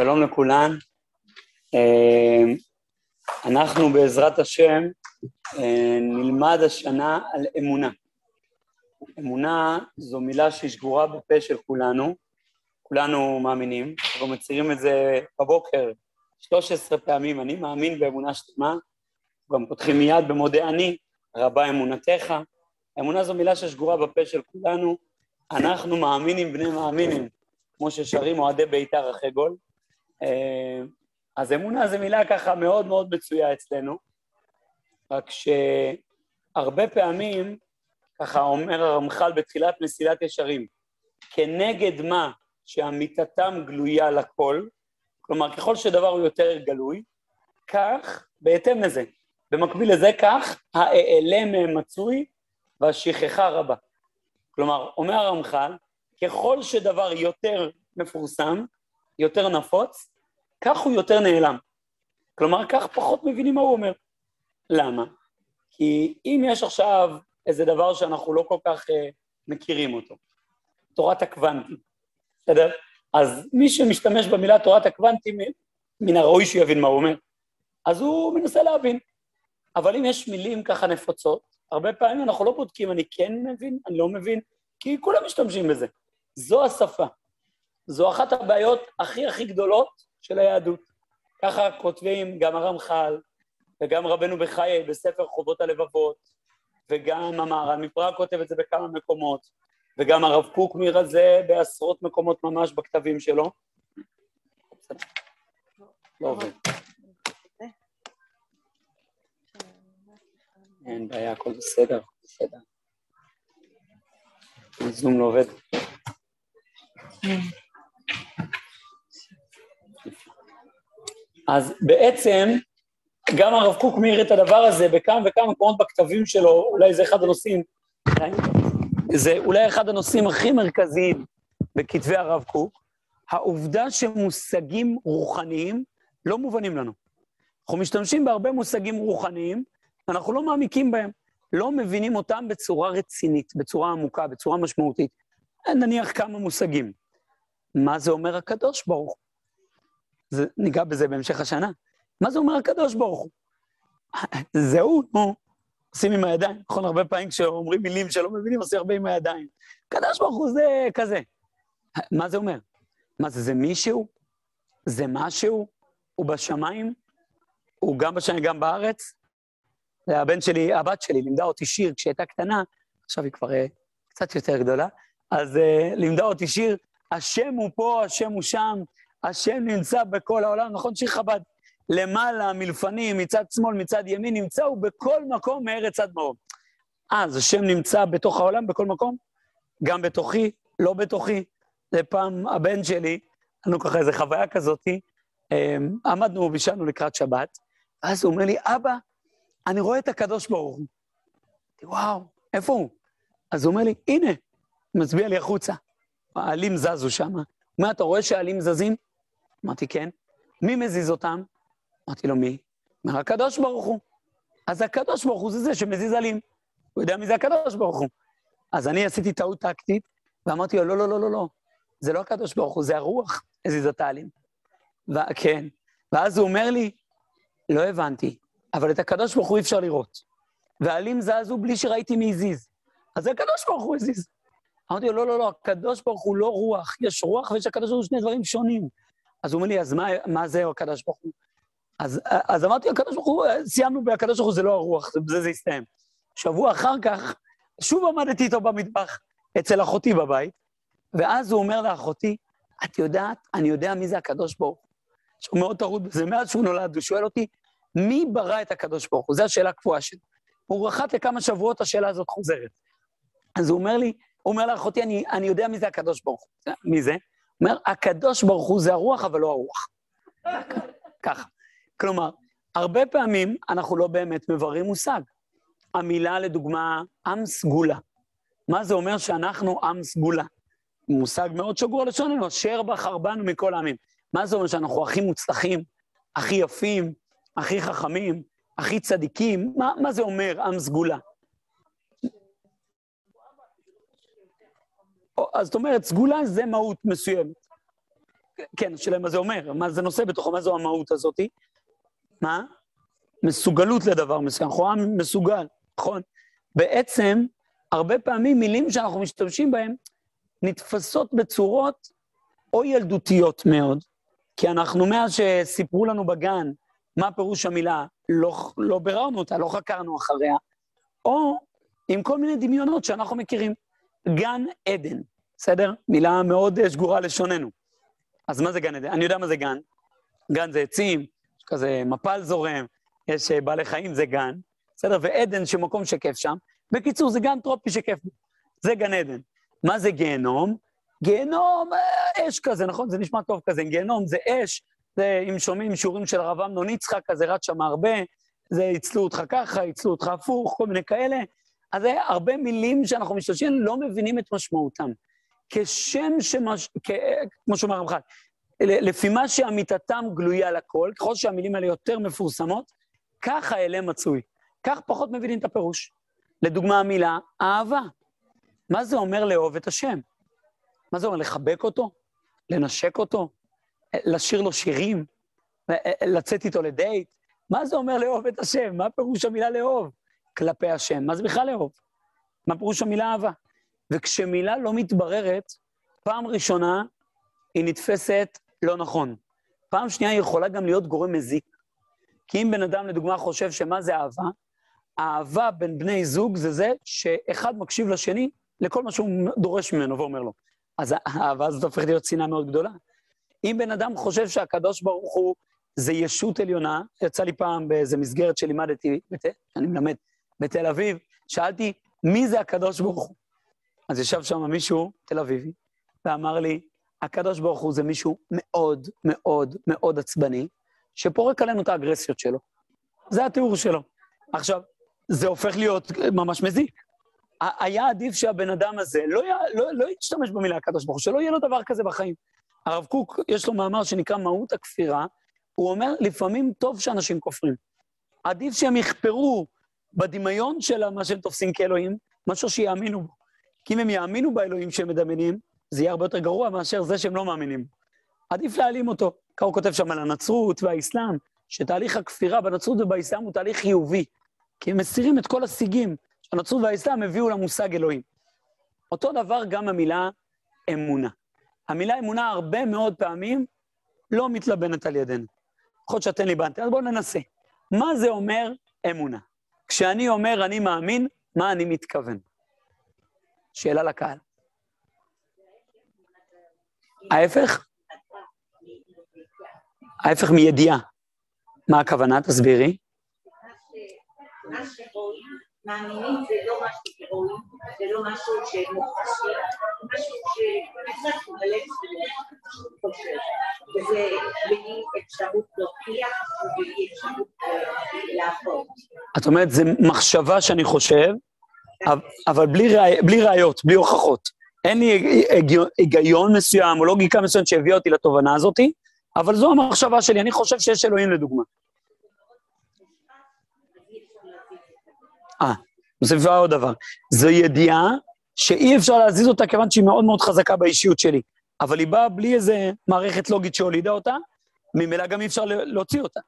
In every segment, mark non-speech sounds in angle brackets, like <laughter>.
שלום לכולן. אה, אנחנו בעזרת השם אה, נלמד השנה על אמונה. אמונה זו מילה שהיא שגורה בפה של כולנו, כולנו מאמינים, אנחנו מצהירים את זה בבוקר 13 פעמים, אני מאמין באמונה שלמה, גם פותחים מיד במודה אני, רבה אמונתך. אמונה זו מילה ששגורה בפה של כולנו, אנחנו מאמינים בני מאמינים, כמו ששרים אוהדי בית"ר אחרי גול. אה, אז אמונה זו מילה ככה מאוד מאוד מצויה אצלנו, רק שהרבה פעמים, ככה אומר הרמח"ל בתחילת מסילת ישרים, כנגד מה שאמיתתם גלויה לכל, כלומר ככל שדבר הוא יותר גלוי, כך, בהתאם לזה, במקביל לזה כך, האעלם מצוי והשכחה רבה. כלומר, אומר הרמח"ל, ככל שדבר יותר מפורסם, יותר נפוץ, כך הוא יותר נעלם. כלומר, כך פחות מבינים מה הוא אומר. למה? כי אם יש עכשיו איזה דבר שאנחנו לא כל כך uh, מכירים אותו, תורת הקוונטים, בסדר? אז מי שמשתמש במילה תורת הקוונטים, מן הראוי שיבין מה הוא אומר. אז הוא מנסה להבין. אבל אם יש מילים ככה נפוצות, הרבה פעמים אנחנו לא בודקים, אני כן מבין, אני לא מבין, כי כולם משתמשים בזה. זו השפה. זו אחת הבעיות הכי הכי גדולות של היהדות. ככה כותבים גם הרמח"ל וגם רבנו בחיי בספר חובות הלבבות, וגם המהר"ל מפראג כותב את זה בכמה מקומות, וגם הרב קוק מרזה בעשרות מקומות ממש בכתבים שלו. לא עובד. אין בעיה, הכל בסדר, בסדר. הזום לא עובד. אז בעצם גם הרב קוק מעיר את הדבר הזה בכמה וכמה מקומות בכתבים שלו, אולי זה אחד הנושאים, זה אולי אחד הנושאים הכי מרכזיים בכתבי הרב קוק, העובדה שמושגים רוחניים לא מובנים לנו. אנחנו משתמשים בהרבה מושגים רוחניים, אנחנו לא מעמיקים בהם, לא מבינים אותם בצורה רצינית, בצורה עמוקה, בצורה משמעותית. נניח כמה מושגים. מה זה אומר הקדוש ברוך הוא? זה, ניגע בזה בהמשך השנה. מה זה אומר הקדוש ברוך הוא? זהו, נו, עושים עם הידיים. נכון, הרבה פעמים כשאומרים מילים שלא מבינים, עושים הרבה עם הידיים. הקדוש ברוך הוא זה כזה. מה זה אומר? מה זה, זה מישהו? זה משהו? הוא בשמיים? הוא גם בשמיים, גם בארץ? הבן שלי, הבת שלי, לימדה אותי שיר כשהייתה קטנה, עכשיו היא כבר uh, קצת יותר גדולה, אז uh, לימדה אותי שיר, השם הוא פה, השם הוא שם, השם נמצא בכל העולם, נכון? שיר חב"ד. למעלה, מלפנים, מצד שמאל, מצד ימין, נמצא הוא בכל מקום מארץ עד מרום. אז השם נמצא בתוך העולם, בכל מקום? גם בתוכי, לא בתוכי. זה פעם הבן שלי, לנו ככה איזו חוויה כזאתי, אמ, עמדנו ובישלנו לקראת שבת, ואז הוא אומר לי, אבא, אני רואה את הקדוש ברוך הוא. וואו, איפה הוא? אז הוא אומר לי, הנה, מצביע לי החוצה. העלים זזו שם. אומר, אתה רואה שהעלים זזים? אמרתי, כן. מי מזיז אותם? אמרתי לו, מי? אומר, הקדוש ברוך הוא. אז הקדוש ברוך הוא זה זה שמזיז עלים. הוא יודע מי זה הקדוש ברוך הוא. אז אני עשיתי טעות טקטית, ואמרתי לו, לא, לא, לא, לא, לא, זה לא הקדוש ברוך הוא, זה הרוח הזיז את העלים. ו- כן. ואז הוא אומר לי, לא הבנתי, אבל את הקדוש ברוך הוא אי אפשר לראות. והעלים זזו בלי שראיתי מי הזיז. אז זה הקדוש ברוך הוא הזיז. אמרתי לו, לא, לא, לא, הקדוש ברוך הוא לא רוח, יש רוח ויש הקדוש ברוך הוא שני דברים שונים. אז הוא אומר לי, אז מה, מה זה הקדוש ברוך הוא? אז, אז אמרתי, הקדוש ברוך הוא, סיימנו בהקדוש ברוך הוא, זה לא הרוח, בזה זה הסתיים. שבוע אחר כך, שוב עמדתי איתו במטבח, אצל אחותי בבית, ואז הוא אומר לאחותי, את יודעת, אני יודע מי זה הקדוש ברוך הוא. שהוא מאוד טרוד בזה, מאז שהוא נולד, הוא שואל אותי, מי ברא את הקדוש ברוך הוא? זו השאלה הקבועה שלו. הוא רחת לכמה שבועות, השאלה הזאת חוזרת. אז הוא אומר לי, הוא אומר לאחותי, אני, אני יודע מי זה הקדוש ברוך הוא. מי זה? אומר, הקדוש ברוך הוא זה הרוח, אבל לא הרוח. ככה. כלומר, הרבה פעמים אנחנו לא באמת מבררים מושג. המילה, לדוגמה, עם סגולה. מה זה אומר שאנחנו עם סגולה? מושג מאוד שגור לשוננו, אשר בחר בנו מכל העמים. מה זה אומר שאנחנו הכי מוצלחים, הכי יפים, הכי חכמים, הכי צדיקים? מה, מה זה אומר עם סגולה? אז זאת אומרת, סגולה זה מהות מסוימת. כן, השאלה מה זה אומר, מה זה נושא בתוכו, מה זו המהות הזאתי? מה? מסוגלות לדבר מסוים, אנחנו עם מסוגל, נכון? בעצם, הרבה פעמים מילים שאנחנו משתמשים בהן נתפסות בצורות או ילדותיות מאוד, כי אנחנו, מאז שסיפרו לנו בגן מה פירוש המילה, לא, לא ביררנו אותה, לא חקרנו אחריה, או עם כל מיני דמיונות שאנחנו מכירים. גן עדן, בסדר? מילה מאוד אה, שגורה לשוננו. אז מה זה גן עדן? אני יודע מה זה גן. גן זה עצים, יש כזה מפל זורם, יש אה, בעלי חיים, זה גן, בסדר? ועדן שמקום שכיף שם. בקיצור, זה גן טרופי שכיף. זה גן עדן. מה זה גיהנום? גיהנום, אה, אש כזה, נכון? זה נשמע טוב כזה. גיהנום זה אש, זה, אם שומעים שיעורים של הרב אמנון יצחק, כזה רץ שם הרבה, זה יצלו אותך ככה, יצלו אותך הפוך, כל מיני כאלה. אז זה הרבה מילים שאנחנו משתמשים, לא מבינים את משמעותם. כשם שמש... כ... כמו שאומר רמח"ל, לפי מה שאמיתתם גלויה לכל, ככל שהמילים האלה יותר מפורסמות, כך האלה מצוי. כך פחות מבינים את הפירוש. לדוגמה, המילה אהבה. מה זה אומר לאהוב את השם? מה זה אומר, לחבק אותו? לנשק אותו? לשיר לו שירים? לצאת איתו לדייט? מה זה אומר לאהוב את השם? מה פירוש המילה לאהוב כלפי השם? מה זה בכלל לאהוב? מה פירוש המילה אהבה? וכשמילה לא מתבררת, פעם ראשונה היא נתפסת לא נכון. פעם שנייה היא יכולה גם להיות גורם מזיק. כי אם בן אדם, לדוגמה, חושב שמה זה אהבה, אהבה בין בני זוג זה זה שאחד מקשיב לשני לכל מה שהוא דורש ממנו ואומר לו. אז האהבה הזאת הופכת להיות שנאה מאוד גדולה. אם בן אדם חושב שהקדוש ברוך הוא זה ישות עליונה, יצא לי פעם באיזה מסגרת שלימדתי. אני מלמד בתל אביב, שאלתי, מי זה הקדוש ברוך הוא? אז ישב שם מישהו, תל אביבי, ואמר לי, הקדוש ברוך הוא זה מישהו מאוד מאוד מאוד עצבני, שפורק עלינו את האגרסיות שלו. זה התיאור שלו. עכשיו, זה הופך להיות ממש מזיק. היה עדיף שהבן אדם הזה לא, לא, לא ישתמש במילה הקדוש ברוך הוא, שלא יהיה לו דבר כזה בחיים. הרב קוק, יש לו מאמר שנקרא מהות הכפירה, הוא אומר, לפעמים טוב שאנשים כופרים. עדיף שהם יכפרו בדמיון של מה שהם תופסים כאלוהים, משהו שיאמינו בו. כי אם הם יאמינו באלוהים שהם מדמיינים, זה יהיה הרבה יותר גרוע מאשר זה שהם לא מאמינים. עדיף להעלים אותו. ככה הוא כותב שם על הנצרות והאסלאם, שתהליך הכפירה בנצרות ובאסלאם הוא תהליך חיובי, כי הם מסירים את כל הסיגים שהנצרות והאסלאם הביאו למושג אלוהים. אותו דבר גם המילה אמונה. המילה אמונה הרבה מאוד פעמים לא מתלבנת על ידינו. יכול להיות שאתן לי בנתי, אז בואו ננסה. מה זה אומר אמונה? כשאני אומר אני מאמין, מה אני מתכוון? שאלה לקהל. ההפך? ההפך מידיעה. מה הכוונה? תסבירי. מאמינים זה לא משהו שרואים, זה לא משהו שמוחשי, משהו שנכנס בלב חושב, וזה בלי אפשרות להוכיח ובלי אפשרות לעבוד. את אומרת, זו מחשבה שאני חושב, אבל בלי ראיות, בלי הוכחות. אין לי היגיון מסוים או לוגיקה מסוימת שהביאה אותי לתובנה הזאת, אבל זו המחשבה שלי, אני חושב שיש אלוהים לדוגמה. אה, מוסיפה עוד דבר. זו ידיעה שאי אפשר להזיז אותה כיוון שהיא מאוד מאוד חזקה באישיות שלי, אבל היא באה בלי איזה מערכת לוגית שהולידה אותה, ממילא גם אי אפשר להוציא אותה.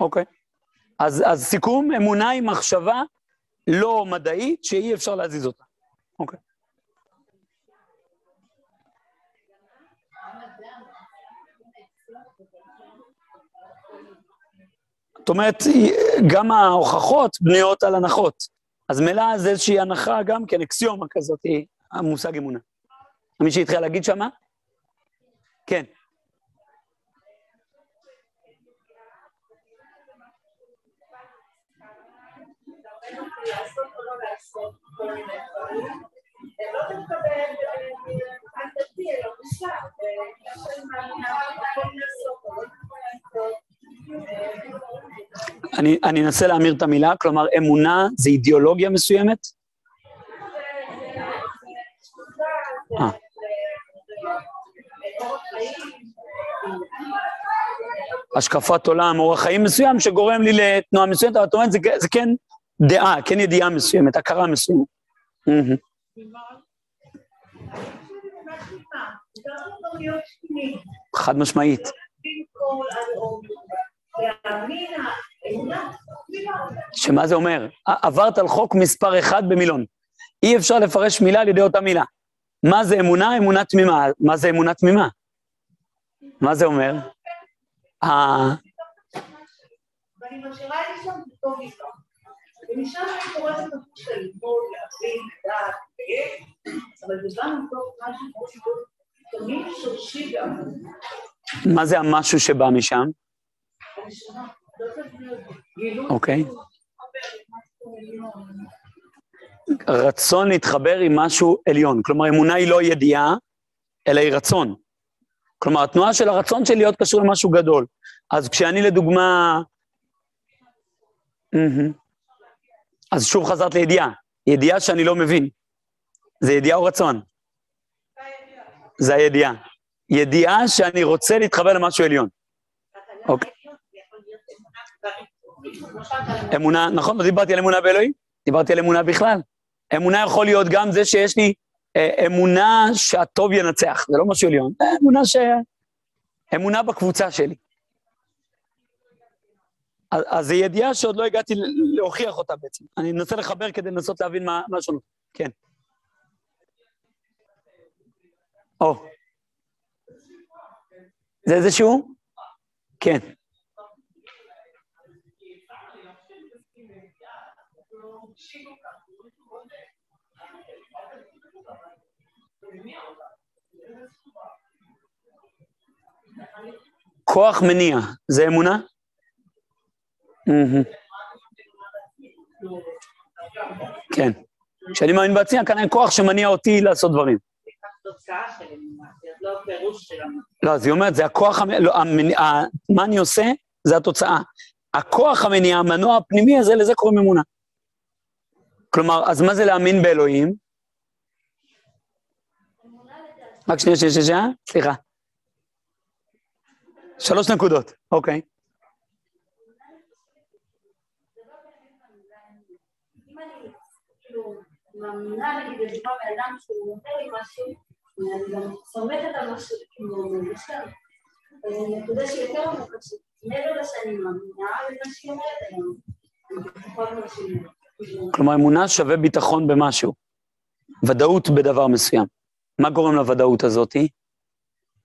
אוקיי. אז, אז סיכום, אמונה היא מחשבה לא מדעית שאי אפשר להזיז אותה. אוקיי. זאת אומרת, גם ההוכחות בנויות על הנחות. אז מילא זה איזושהי הנחה גם כן, אקסיומה כזאת, המושג אמונה. מי שהתחיל להגיד שמה? כן. אני, אני אנסה להמיר את המילה, כלומר, אמונה זה אידיאולוגיה מסוימת? אה. השקפת עולם, אורח חיים מסוים שגורם לי לתנועה מסוימת, אבל את אומרת, זה, זה כן דעה, כן ידיעה מסוימת, הכרה מסוימת. חד משמעית. שמה זה אומר? עברת על חוק מספר אחד במילון. אי אפשר לפרש מילה על ידי אותה מילה. מה זה אמונה? אמונה תמימה. מה זה אמונה תמימה? מה זה אומר? ואני משאירה את זה שם בטוב איתה. ומשם אני קוראת את הפוך של ללמוד, להבין, לדעת, אבל זה גם מתוך משהו כמו שהוא תמיד שורשי גם. מה זה המשהו שבא משם? אוקיי. רצון להתחבר עם משהו עליון. כלומר, אמונה היא לא ידיעה, אלא היא רצון. כלומר, התנועה של הרצון שלי להיות קשור למשהו גדול. אז כשאני לדוגמה... אז שוב חזרת לידיעה, ידיעה שאני לא מבין. זה ידיעה או רצון? זה הידיעה. ידיעה שאני רוצה להתחבר למשהו עליון. אוקיי. אמונה, נכון, לא דיברתי על אמונה באלוהים, דיברתי על אמונה בכלל. אמונה יכול להיות גם זה שיש לי אה, אמונה שהטוב ינצח, זה לא משהו עליון, זה אמונה ש... אמונה בקבוצה שלי. אז, אז זו ידיעה שעוד לא הגעתי להוכיח אותה בעצם. אני אנסה לחבר כדי לנסות להבין מה, מה השונות. כן. או. זה איזשהו? כן. כוח מניע, זה אמונה? כן. כשאני מאמין בעצמי, כאן אין כוח שמניע אותי לעשות דברים. לא, אז היא אומרת, זה הכוח, לא, מה אני עושה, זה התוצאה. הכוח המניע, המנוע הפנימי הזה, לזה קוראים אמונה. כלומר, אז מה זה להאמין באלוהים? רק שנייה, שנייה, שנייה, סליחה. שלוש נקודות, אוקיי. מאמינה, נגיד, לדוגמה, בן אדם שהוא נותן לי משהו, ואני גם סומכת על משהו, כאילו, נקודה מעבר מאמינה, ומה שהיא אומרת היום. כלומר, אמונה שווה ביטחון במשהו, ודאות בדבר מסוים. מה גורם לוודאות הזאתי?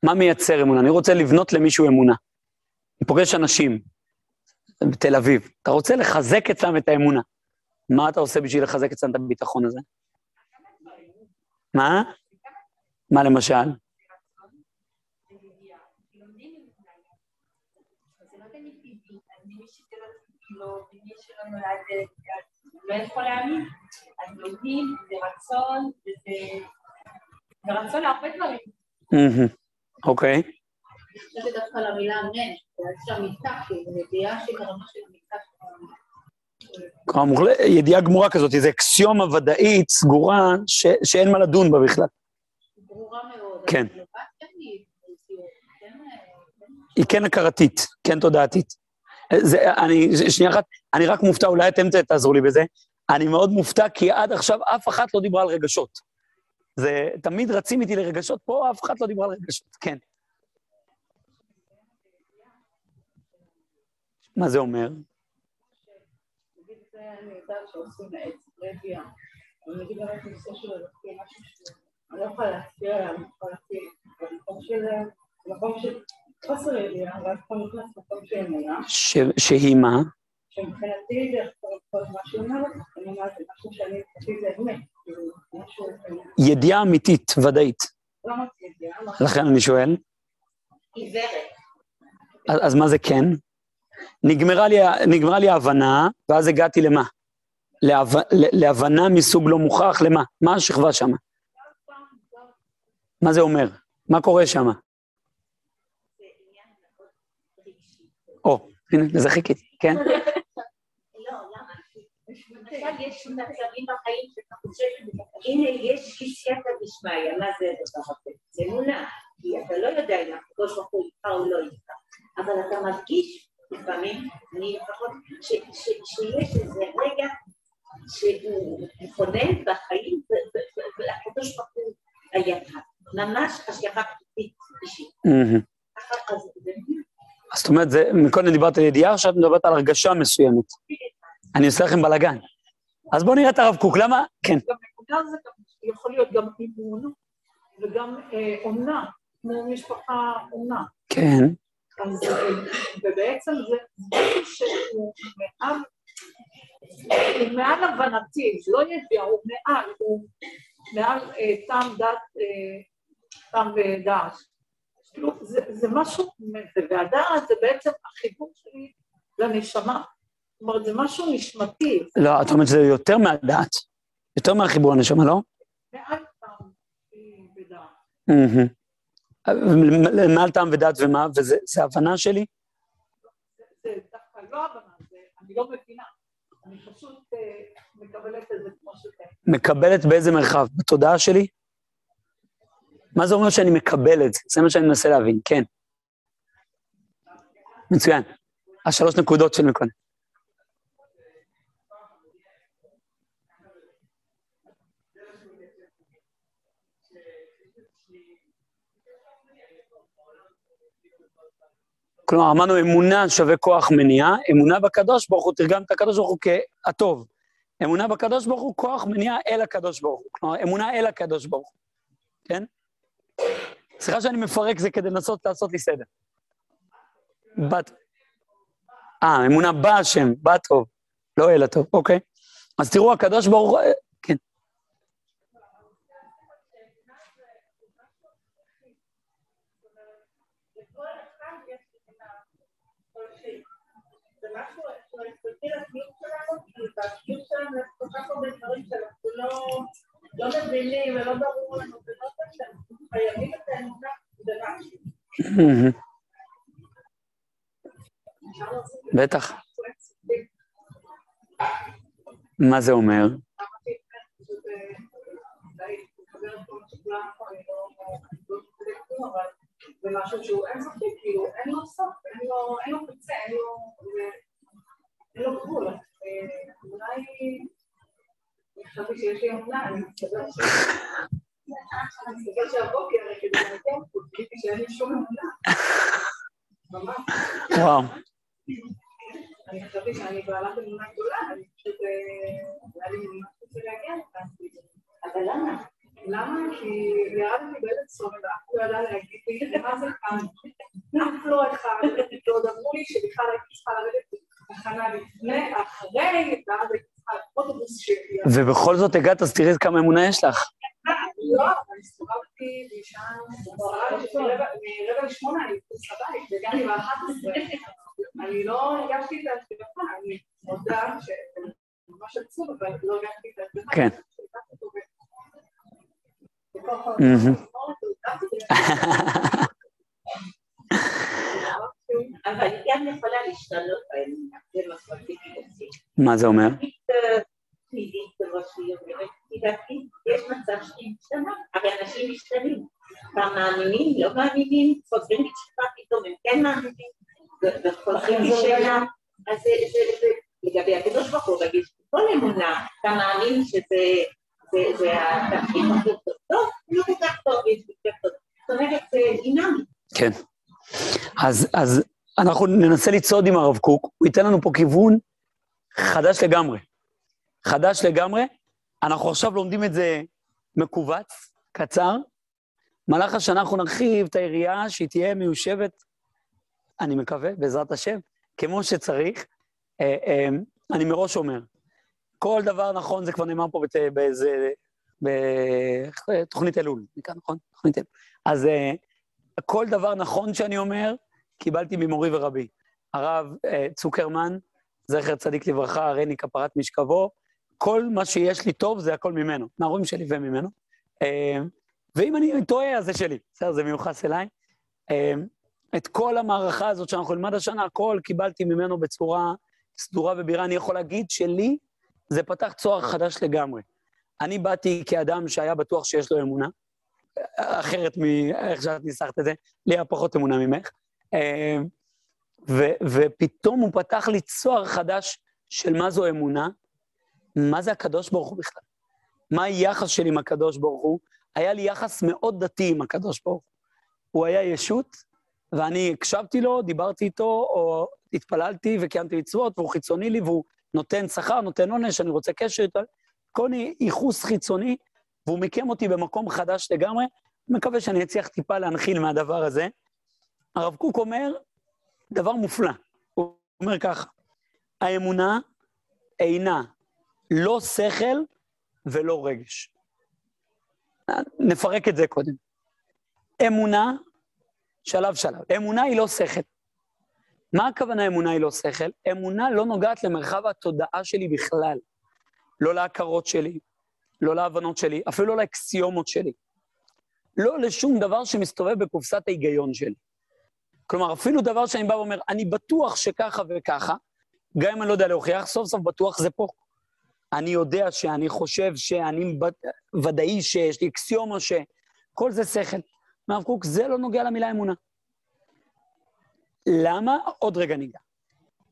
מה מייצר אמונה? אני רוצה לבנות למישהו אמונה. אני פוגש אנשים בתל אביב, אתה רוצה לחזק אצלם את האמונה. מה אתה עושה בשביל לחזק אצלם את הביטחון הזה? מה? מה למשל? לא יכול להאמין, אז לומדים, זה רצון, זה רצון להרבה דברים. אוקיי. זה דווקא למילה אמן, זה שם מתח, זה ידיעה שברמה של מתח. כלומר, ידיעה גמורה כזאת, זו אקסיומה ודאית, סגורה, ש, שאין מה לדון בה בכלל. ברורה מאוד. כן. היא כן הכרתית, כן תודעתית. זה, אני, שנייה אחת, אני רק מופתע, אולי אתם תעזרו לי בזה. אני מאוד מופתע, כי עד עכשיו אף אחת לא דיברה על רגשות. זה, תמיד רצים איתי לרגשות, פה אף אחת לא דיברה על רגשות, כן. מה זה אומר? שהיא מה? שמבחינתי זה כל מה שהיא אומרת, אני אומרת, זה משהו שאני, זה אמת. ידיעה אמיתית, ודאית. לא לכן אני שואל. עיוורת. אז מה זה כן? נגמרה לי, נגמרה לי ההבנה, ואז הגעתי למה? להב... להבנה מסוג לא מוכח, למה? מה השכבה שם? מה זה אומר? מה קורה שם? או, הנה, לזה חיכיתי, כן? יש מצבים בחיים שאתה חושב, הנה יש לי סייעתא דשמיא, מה זה הדבר הזה? זה אמונה, כי אתה לא יודע אם הקדוש ברוך הוא איתך או לא איתך, אבל אתה מרגיש לפעמים, אני לפחות, שיש איזה רגע שהוא מכונן בחיים, והקדוש ברוך הוא היה כאן. ממש השגחה אישית. אז זאת אומרת, מקודם דיברת על ידיעה, עכשיו את מדברת על הרגשה מסוימת. אני עושה לכם בלאגן. אז בואו נראה את הרב קוק, למה? כן. גם נקודה זה יכול להיות גם אימון וגם אה, אומנה, כמו משפחה אומנה. כן. אז, אה, ובעצם זה משהו שהוא מעל, הוא מעל הבנתי, זה לא ידיעה, הוא מעל, הוא מעל אה, טעם דת, טעם ודעת. כאילו, זה משהו, והדעת זה בעצם החיבור שלי לנשמה. זאת אומרת, זה משהו נשמתי. לא, את אומרת שזה יותר מהדעת. יותר מהחיבור לנשמה, לא? מעל טעם ודעת. מעל טעם ודעת ומה? וזה הבנה שלי? זה דווקא לא הבנה, אני לא מבינה. אני פשוט אה, מקבלת את זה כמו שזה. מקבלת באיזה מרחב? בתודעה שלי? מה זה אומר שאני מקבל את זה? זה מה שאני מנסה להבין, כן. מצוין. השלוש נקודות של מקודם. כלומר, אמרנו אמונה שווה כוח מניע, אמונה בקדוש ברוך הוא, תרגם את הקדוש ברוך הוא כהטוב. אמונה בקדוש ברוך הוא, כוח מניע אל הקדוש ברוך הוא. כלומר, אמונה אל הקדוש ברוך הוא, כן? סליחה שאני מפרק זה כדי לנסות לעשות לי סדר. בת... אה, אמונה בהשם, בטוב, לא אל הטוב, אוקיי. אז תראו, הקדוש ברוך הוא... כן. לא מבינים ולא ברור לנו, ולא שאנחנו חייבים את האמונה במשהו. בטח. מה זה אומר? זה משהו שהוא אין סופי, כאילו, אין לו סוף, אין לו קצה, אין לו גבול. אולי... חשבתי שיש לי אומנה, אני מסתבר ש... מסתבר שהבוקר, כדי לעדכן, גיליתי שאין לי שום אמונה. ממש. וואו. אני חשבתי שאני בעלת אמונה גדולה, אני פשוט... היה לי ממש רוצה להגיע לכאן. אבל למה? למה? כי ירדתי באיזה צומת, ואף לא ידע להגיד לי מה זה כאן. אף לא אחד, ועוד אמרו לי שבכלל הייתי צריכה לרדת לפני, אחרי, ואז הייתי צריכה אוטובוס שלי. ובכל זאת הגעת, אז תראי כמה אמונה יש לך. לא, הסתובבתי מרבע לשמונה אני מחוץ לבית, והגעתי באחת עשרה. אני לא הרגשתי את ההשגחה, אני מודה שזה ממש עצוב, אבל לא הרגשתי את ההשגחה. כן <laughs> היא גם יכולה להשתנות באמונה, זה מה שרציתי להגיד. מה זה אומר? יש מצב שהיא משתנה, הרי אנשים משתנים. פעם מאמינים, לא מאמינים, חוזרים בתשובה פתאום הם כן מאמינים, וחוזרים בשאלה. אז זה לגבי הקדוש ברוך הוא, להגיד כל אמונה, אתה מאמין שזה התפקיד הכי טוב, לא כל כך טוב, יש יותר טוב. זאת אומרת, זה דינמי. כן. אז אנחנו ננסה לצעוד עם הרב קוק, הוא ייתן לנו פה כיוון חדש לגמרי. חדש לגמרי. אנחנו עכשיו לומדים את זה מכווץ, קצר. במהלך השנה אנחנו נרחיב את היריעה שהיא תהיה מיושבת, אני מקווה, בעזרת השם, כמו שצריך. אה, אה, אני מראש אומר, כל דבר נכון, זה כבר נאמר פה באיזה, בתוכנית אלול, נכון? תוכנית אלול. אז אה, כל דבר נכון שאני אומר, קיבלתי ממורי ורבי. הרב צוקרמן, זכר צדיק לברכה, הריני כפרת משכבו, כל מה שיש לי טוב זה הכל ממנו, מההורים שלי וממנו. ואם אני טועה, אז זה שלי, בסדר, זה מיוחס אליי. את כל המערכה הזאת שאנחנו נלמד השנה, הכל קיבלתי ממנו בצורה סדורה ובירה. אני יכול להגיד שלי זה פתח צוהר חדש לגמרי. אני באתי כאדם שהיה בטוח שיש לו אמונה, אחרת מאיך שאת ניסחת את זה, לי היה פחות אמונה ממך. ו- ופתאום הוא פתח לי צוהר חדש של מה זו אמונה, מה זה הקדוש ברוך הוא בכלל? מה היחס שלי עם הקדוש ברוך הוא? היה לי יחס מאוד דתי עם הקדוש ברוך הוא. הוא היה ישות, ואני הקשבתי לו, דיברתי איתו, או התפללתי וקיימתי מצוות, והוא חיצוני לי, והוא נותן שכר, נותן עונש, אני רוצה קשר איתו, כל ייחוס חיצוני, והוא מיקם אותי במקום חדש לגמרי. מקווה שאני אצליח טיפה להנחיל מהדבר הזה. הרב קוק אומר דבר מופלא. הוא אומר ככה, האמונה אינה לא שכל ולא רגש. נפרק את זה קודם. אמונה, שלב שלב. אמונה היא לא שכל. מה הכוונה אמונה היא לא שכל? אמונה לא נוגעת למרחב התודעה שלי בכלל. לא להכרות שלי, לא להבנות שלי, אפילו לא לאקסיומות שלי. לא לשום דבר שמסתובב בקופסת ההיגיון שלי. כלומר, אפילו דבר שאני בא ואומר, אני בטוח שככה וככה, גם אם אני לא יודע להוכיח, סוף סוף בטוח זה פה. אני יודע שאני חושב שאני ודאי שיש לי אקסיומה ש... כל זה שכל. מרב קוק, זה לא נוגע למילה אמונה. למה? עוד רגע ניגע.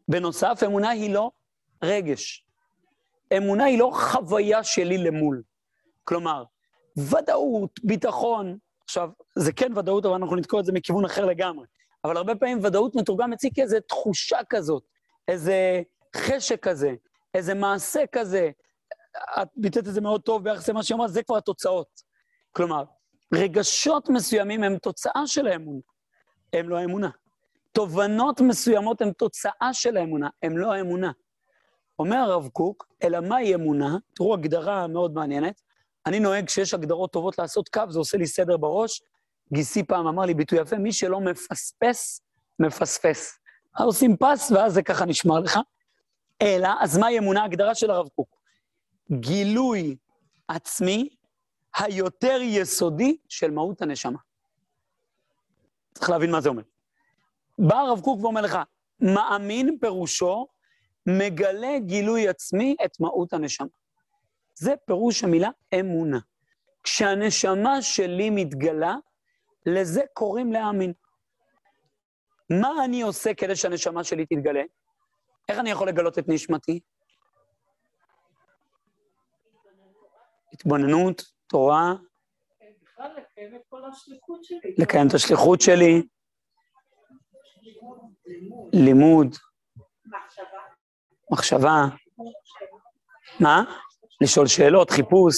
בנוסף, אמונה היא לא רגש. אמונה היא לא חוויה שלי למול. כלומר, ודאות, ביטחון, עכשיו, זה כן ודאות, אבל אנחנו נתקוע את זה מכיוון אחר לגמרי. אבל הרבה פעמים ודאות מתורגם אצלי כאיזו תחושה כזאת, איזה חשק כזה, איזה מעשה כזה. את ביטאת את זה מאוד טוב ביחס למה שהיא אמרה, זה כבר התוצאות. כלומר, רגשות מסוימים הם תוצאה של האמונה, הם לא האמונה. תובנות מסוימות הן תוצאה של האמונה, הם לא האמונה. אומר הרב קוק, אלא מהי אמונה? תראו הגדרה מאוד מעניינת. אני נוהג כשיש הגדרות טובות לעשות קו, זה עושה לי סדר בראש. גיסי פעם אמר לי ביטוי יפה, מי שלא מפספס, מפספס. עושים פס, ואז זה ככה נשמר לך. אלא, אז מהי אמונה? הגדרה של הרב קוק. גילוי עצמי היותר יסודי של מהות הנשמה. צריך להבין מה זה אומר. בא הרב קוק ואומר לך, מאמין פירושו מגלה גילוי עצמי את מהות הנשמה. זה פירוש המילה אמונה. כשהנשמה שלי מתגלה, לזה קוראים להאמין. מה אני עושה כדי שהנשמה שלי תתגלה? איך אני יכול לגלות את נשמתי? התבוננות, תורה. בכלל לקיים את כל השליחות שלי. לקיים את השליחות שלי. לימוד. מחשבה. מה? לשאול שאלות, חיפוש,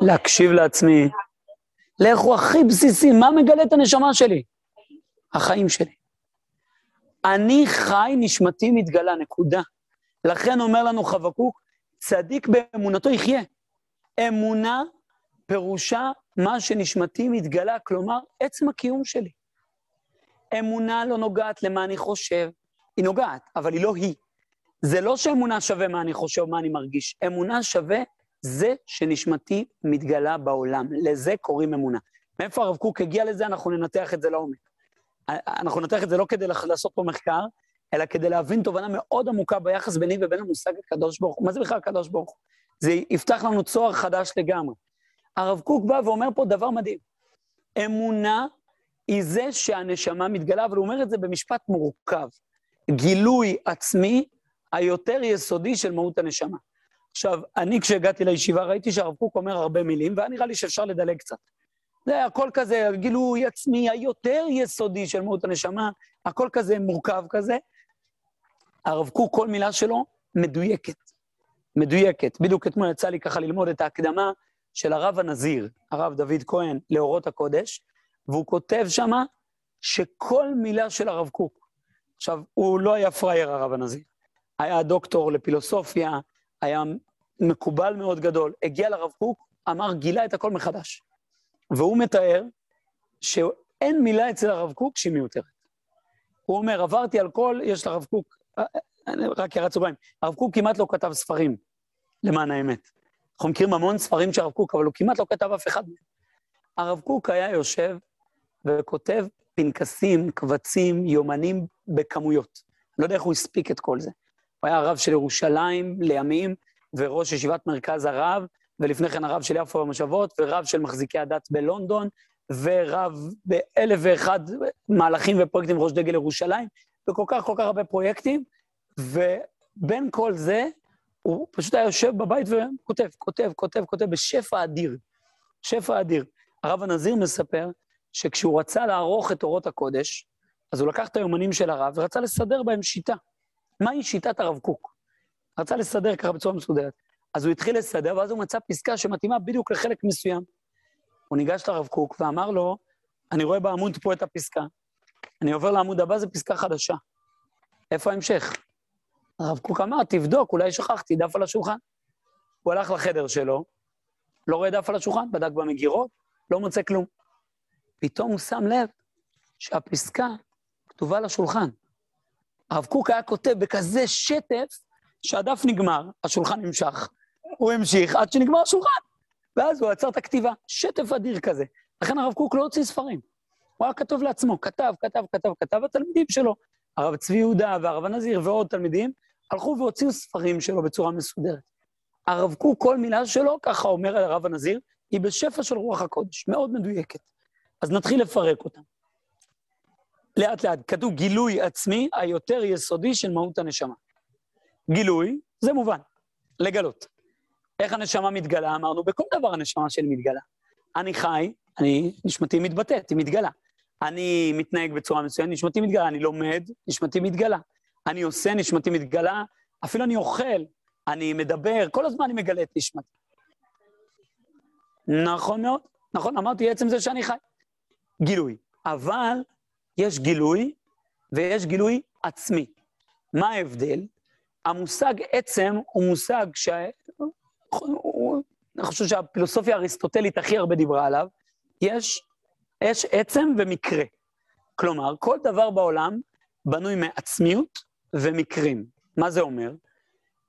להקשיב לעצמי. לכו הכי בסיסי, מה מגלה את הנשמה שלי? החיים שלי. אני חי, נשמתי מתגלה, נקודה. לכן אומר לנו חבקוק, צדיק באמונתו יחיה. אמונה פירושה מה שנשמתי מתגלה, כלומר, עצם הקיום שלי. אמונה לא נוגעת למה אני חושב, היא נוגעת, אבל היא לא היא. זה לא שאמונה שווה מה אני חושב, מה אני מרגיש. אמונה שווה זה שנשמתי מתגלה בעולם. לזה קוראים אמונה. מאיפה הרב קוק הגיע לזה, אנחנו ננתח את זה לעומק. אנחנו ננתח את זה לא כדי לעשות פה מחקר, אלא כדי להבין תובנה מאוד עמוקה ביחס ביני ובין המושג הקדוש ברוך הוא. מה זה בכלל הקדוש ברוך הוא? זה יפתח לנו צוהר חדש לגמרי. הרב קוק בא ואומר פה דבר מדהים. אמונה היא זה שהנשמה מתגלה, אבל הוא אומר את זה במשפט מורכב. גילוי עצמי היותר יסודי של מהות הנשמה. עכשיו, אני כשהגעתי לישיבה ראיתי שהרב קוק אומר הרבה מילים, והיה נראה לי שאפשר לדלג קצת. זה הכל כזה, גילוי עצמי היותר יסודי של מהות הנשמה, הכל כזה מורכב כזה. הרב קוק, כל מילה שלו מדויקת. מדויקת. בדיוק אתמול יצא לי ככה ללמוד את ההקדמה של הרב הנזיר, הרב דוד כהן, לאורות הקודש, והוא כותב שמה שכל מילה של הרב קוק, עכשיו, הוא לא היה פראייר, הרב הנזיר. היה דוקטור לפילוסופיה, היה מקובל מאוד גדול. הגיע לרב קוק, אמר, גילה את הכל מחדש. והוא מתאר שאין מילה אצל הרב קוק שהיא מיותרת. הוא אומר, עברתי על כל, יש לרב קוק, אה, אה, רק הערת סוגריים, הרב קוק כמעט לא כתב ספרים, למען האמת. אנחנו מכירים המון ספרים של הרב קוק, אבל הוא כמעט לא כתב אף אחד מהם. הרב קוק היה יושב וכותב פנקסים, קבצים, יומנים בכמויות. אני לא יודע איך הוא הספיק את כל זה. הוא היה הרב של ירושלים לימים, וראש ישיבת מרכז הרב, ולפני כן הרב של יפו במושבות, ורב של מחזיקי הדת בלונדון, ורב באלף ואחד מהלכים ופרויקטים ראש דגל ירושלים, וכל כך כל כך הרבה פרויקטים, ובין כל זה, הוא פשוט היה יושב בבית וכותב, כותב, כותב, כותב בשפע אדיר. שפע אדיר. הרב הנזיר מספר שכשהוא רצה לערוך את אורות הקודש, אז הוא לקח את היומנים של הרב ורצה לסדר בהם שיטה. מהי שיטת הרב קוק? רצה לסדר ככה בצורה מסודרת. אז הוא התחיל לסדר, ואז הוא מצא פסקה שמתאימה בדיוק לחלק מסוים. הוא ניגש לרב קוק ואמר לו, אני רואה בעמוד פה את הפסקה, אני עובר לעמוד הבא, זו פסקה חדשה. איפה ההמשך? הרב קוק אמר, תבדוק, אולי שכחתי דף על השולחן. הוא הלך לחדר שלו, לא רואה דף על השולחן, בדק במגירות, לא מוצא כלום. פתאום הוא שם לב שהפסקה כתובה על השולחן. הרב קוק היה כותב בכזה שטף, שהדף נגמר, השולחן נמשך. הוא המשיך עד שנגמר השולחן, ואז הוא עצר את הכתיבה. שטף אדיר כזה. לכן הרב קוק לא הוציא ספרים. הוא היה כתוב לעצמו, כתב, כתב, כתב, כתב, התלמידים שלו, הרב צבי יהודה והרב הנזיר ועוד תלמידים, הלכו והוציאו ספרים שלו בצורה מסודרת. הרב קוק, כל מילה שלו, ככה אומר הרב הנזיר, היא בשפע של רוח הקודש, מאוד מדויקת. אז נתחיל לפרק אותה. לאט לאט, כתוב גילוי עצמי היותר יסודי של מהות הנשמה. גילוי, זה מובן, לגלות. איך הנשמה מתגלה? אמרנו, בכל דבר הנשמה שלי מתגלה. אני חי, אני, נשמתי מתבטאת, היא מתגלה. אני מתנהג בצורה מסוימת, נשמתי מתגלה. אני לומד, נשמתי מתגלה. אני עושה, נשמתי מתגלה. אפילו אני אוכל, אני מדבר, כל הזמן אני מגלה את נשמתי. נכון מאוד, נכון, אמרתי עצם זה שאני חי. גילוי. אבל יש גילוי ויש גילוי עצמי. מה ההבדל? המושג עצם הוא מושג ש... אני חושב שהפילוסופיה האריסטוטלית הכי הרבה דיברה עליו. יש, יש עצם ומקרה. כלומר, כל דבר בעולם בנוי מעצמיות ומקרים. מה זה אומר?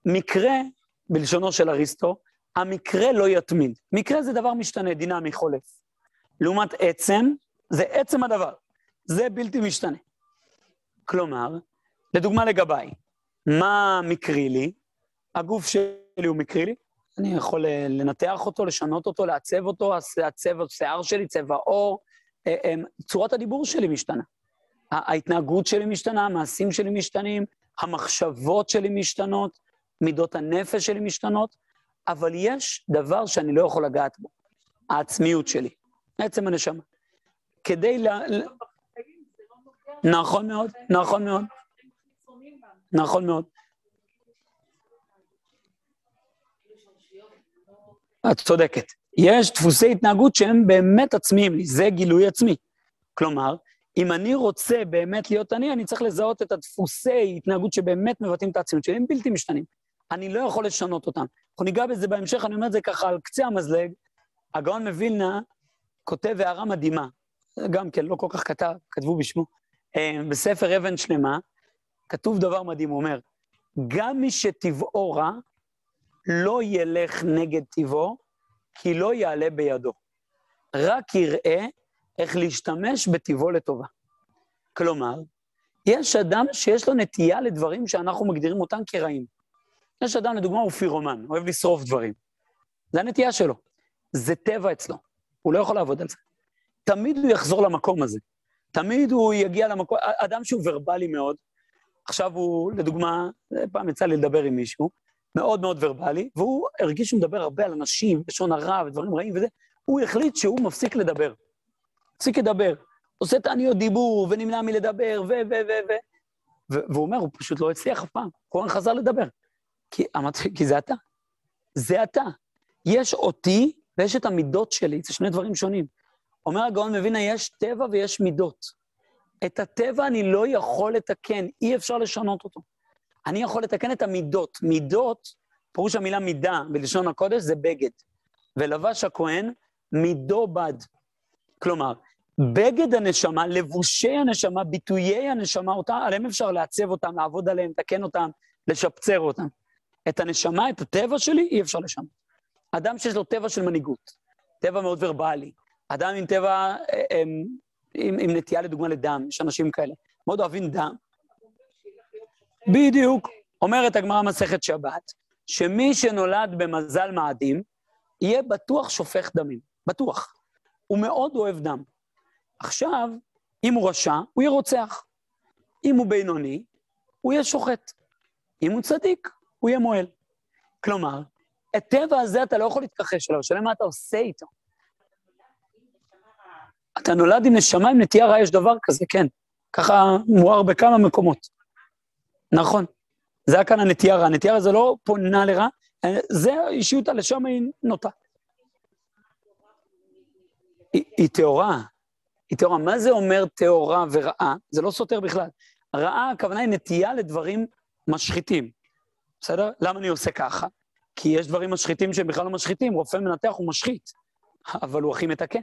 מקרה, בלשונו של אריסטו, המקרה לא יתמיד. מקרה זה דבר משתנה, דינמי, חולף. לעומת עצם, זה עצם הדבר. זה בלתי משתנה. כלומר, לדוגמה לגביי, מה מקרי לי? הגוף שלי הוא מקרי לי, אני יכול אה, לנתח אותו, לשנות אותו, לעצב אותו, הצבע, השיער שלי, צבע עור, אה, צורת הדיבור שלי משתנה. ההתנהגות שלי משתנה, המעשים שלי משתנים, המחשבות שלי משתנות, מידות הנפש שלי משתנות, אבל יש דבר שאני לא יכול לגעת בו, העצמיות שלי, עצם הנשמה. כדי ל... נכון מאוד, נכון מאוד. נכון מאוד. את צודקת. יש דפוסי התנהגות שהם באמת עצמיים לי, זה גילוי עצמי. כלומר, אם אני רוצה באמת להיות אני, אני צריך לזהות את הדפוסי התנהגות שבאמת מבטאים את העצמיות שלי, הם בלתי משתנים. אני לא יכול לשנות אותם. אנחנו ניגע בזה בהמשך, אני אומר את זה ככה על קצה המזלג. הגאון מווילנה כותב הערה מדהימה, גם כן, לא כל כך כתב, כתבו בשמו, בספר אבן שלמה, כתוב דבר מדהים, הוא אומר, גם מי שטבעו רע, לא ילך נגד טבעו, כי לא יעלה בידו. רק יראה איך להשתמש בטבעו לטובה. כלומר, יש אדם שיש לו נטייה לדברים שאנחנו מגדירים אותם כרעים. יש אדם, לדוגמה, הוא פירומן, אוהב לשרוף דברים. זה הנטייה שלו. זה טבע אצלו, הוא לא יכול לעבוד על זה. תמיד הוא יחזור למקום הזה. תמיד הוא יגיע למקום, אדם שהוא ורבלי מאוד, עכשיו הוא, לדוגמה, פעם יצא לי לדבר עם מישהו, מאוד מאוד ורבלי, והוא הרגיש שהוא מדבר הרבה על אנשים, לשון הרע ודברים רעים וזה, הוא החליט שהוא מפסיק לדבר. מפסיק לדבר. עושה תעניות דיבור, ונמנע מלדבר, ו... ו... ו... ו... והוא אומר, הוא פשוט לא הצליח אף פעם, הוא רק חזר לדבר. כי, אמרתי, כי זה אתה. זה אתה. יש אותי ויש את המידות שלי, זה שני דברים שונים. אומר הגאון מווינה, יש טבע ויש מידות. את הטבע אני לא יכול לתקן, אי אפשר לשנות אותו. אני יכול לתקן את המידות. מידות, פירוש המילה מידה בלשון הקודש זה בגד. ולבש הכהן מידו בד. כלומר, בגד הנשמה, לבושי הנשמה, ביטויי הנשמה, אותה, עליהם אפשר לעצב אותם, לעבוד עליהם, לתקן אותם, לשפצר אותם. את הנשמה, את הטבע שלי, אי אפשר לשנות. אדם שיש לו טבע של מנהיגות, טבע מאוד ורבלי, אדם עם טבע, אה, עם, עם, עם נטייה לדוגמה לדם, יש אנשים כאלה, מאוד אוהבים דם. בדיוק. אומרת הגמרא מסכת שבת, שמי שנולד במזל מאדים, יהיה בטוח שופך דמים, בטוח. הוא מאוד אוהב דם. עכשיו, אם הוא רשע, הוא יהיה רוצח. אם הוא בינוני, הוא יהיה שוחט. אם הוא צדיק, הוא יהיה מועל. כלומר, הטבע הזה אתה לא יכול להתכחש אליו, השאלה מה אתה עושה איתו. אתה נולד עם נשמה, עם נטייה רעה, יש דבר כזה, כן. ככה מואר בכמה מקומות. נכון. זה היה כאן הנטייה רעה. הנטייה רעה זה לא פונה לרע, זה אישיות הלשם היא נוטה. היא, היא טהורה. היא טהורה. מה זה אומר טהורה ורעה? זה לא סותר בכלל. רעה, הכוונה היא נטייה לדברים משחיתים. בסדר? למה אני עושה ככה? כי יש דברים משחיתים שהם בכלל לא משחיתים. רופא מנתח הוא משחית, אבל הוא הכי מתקן.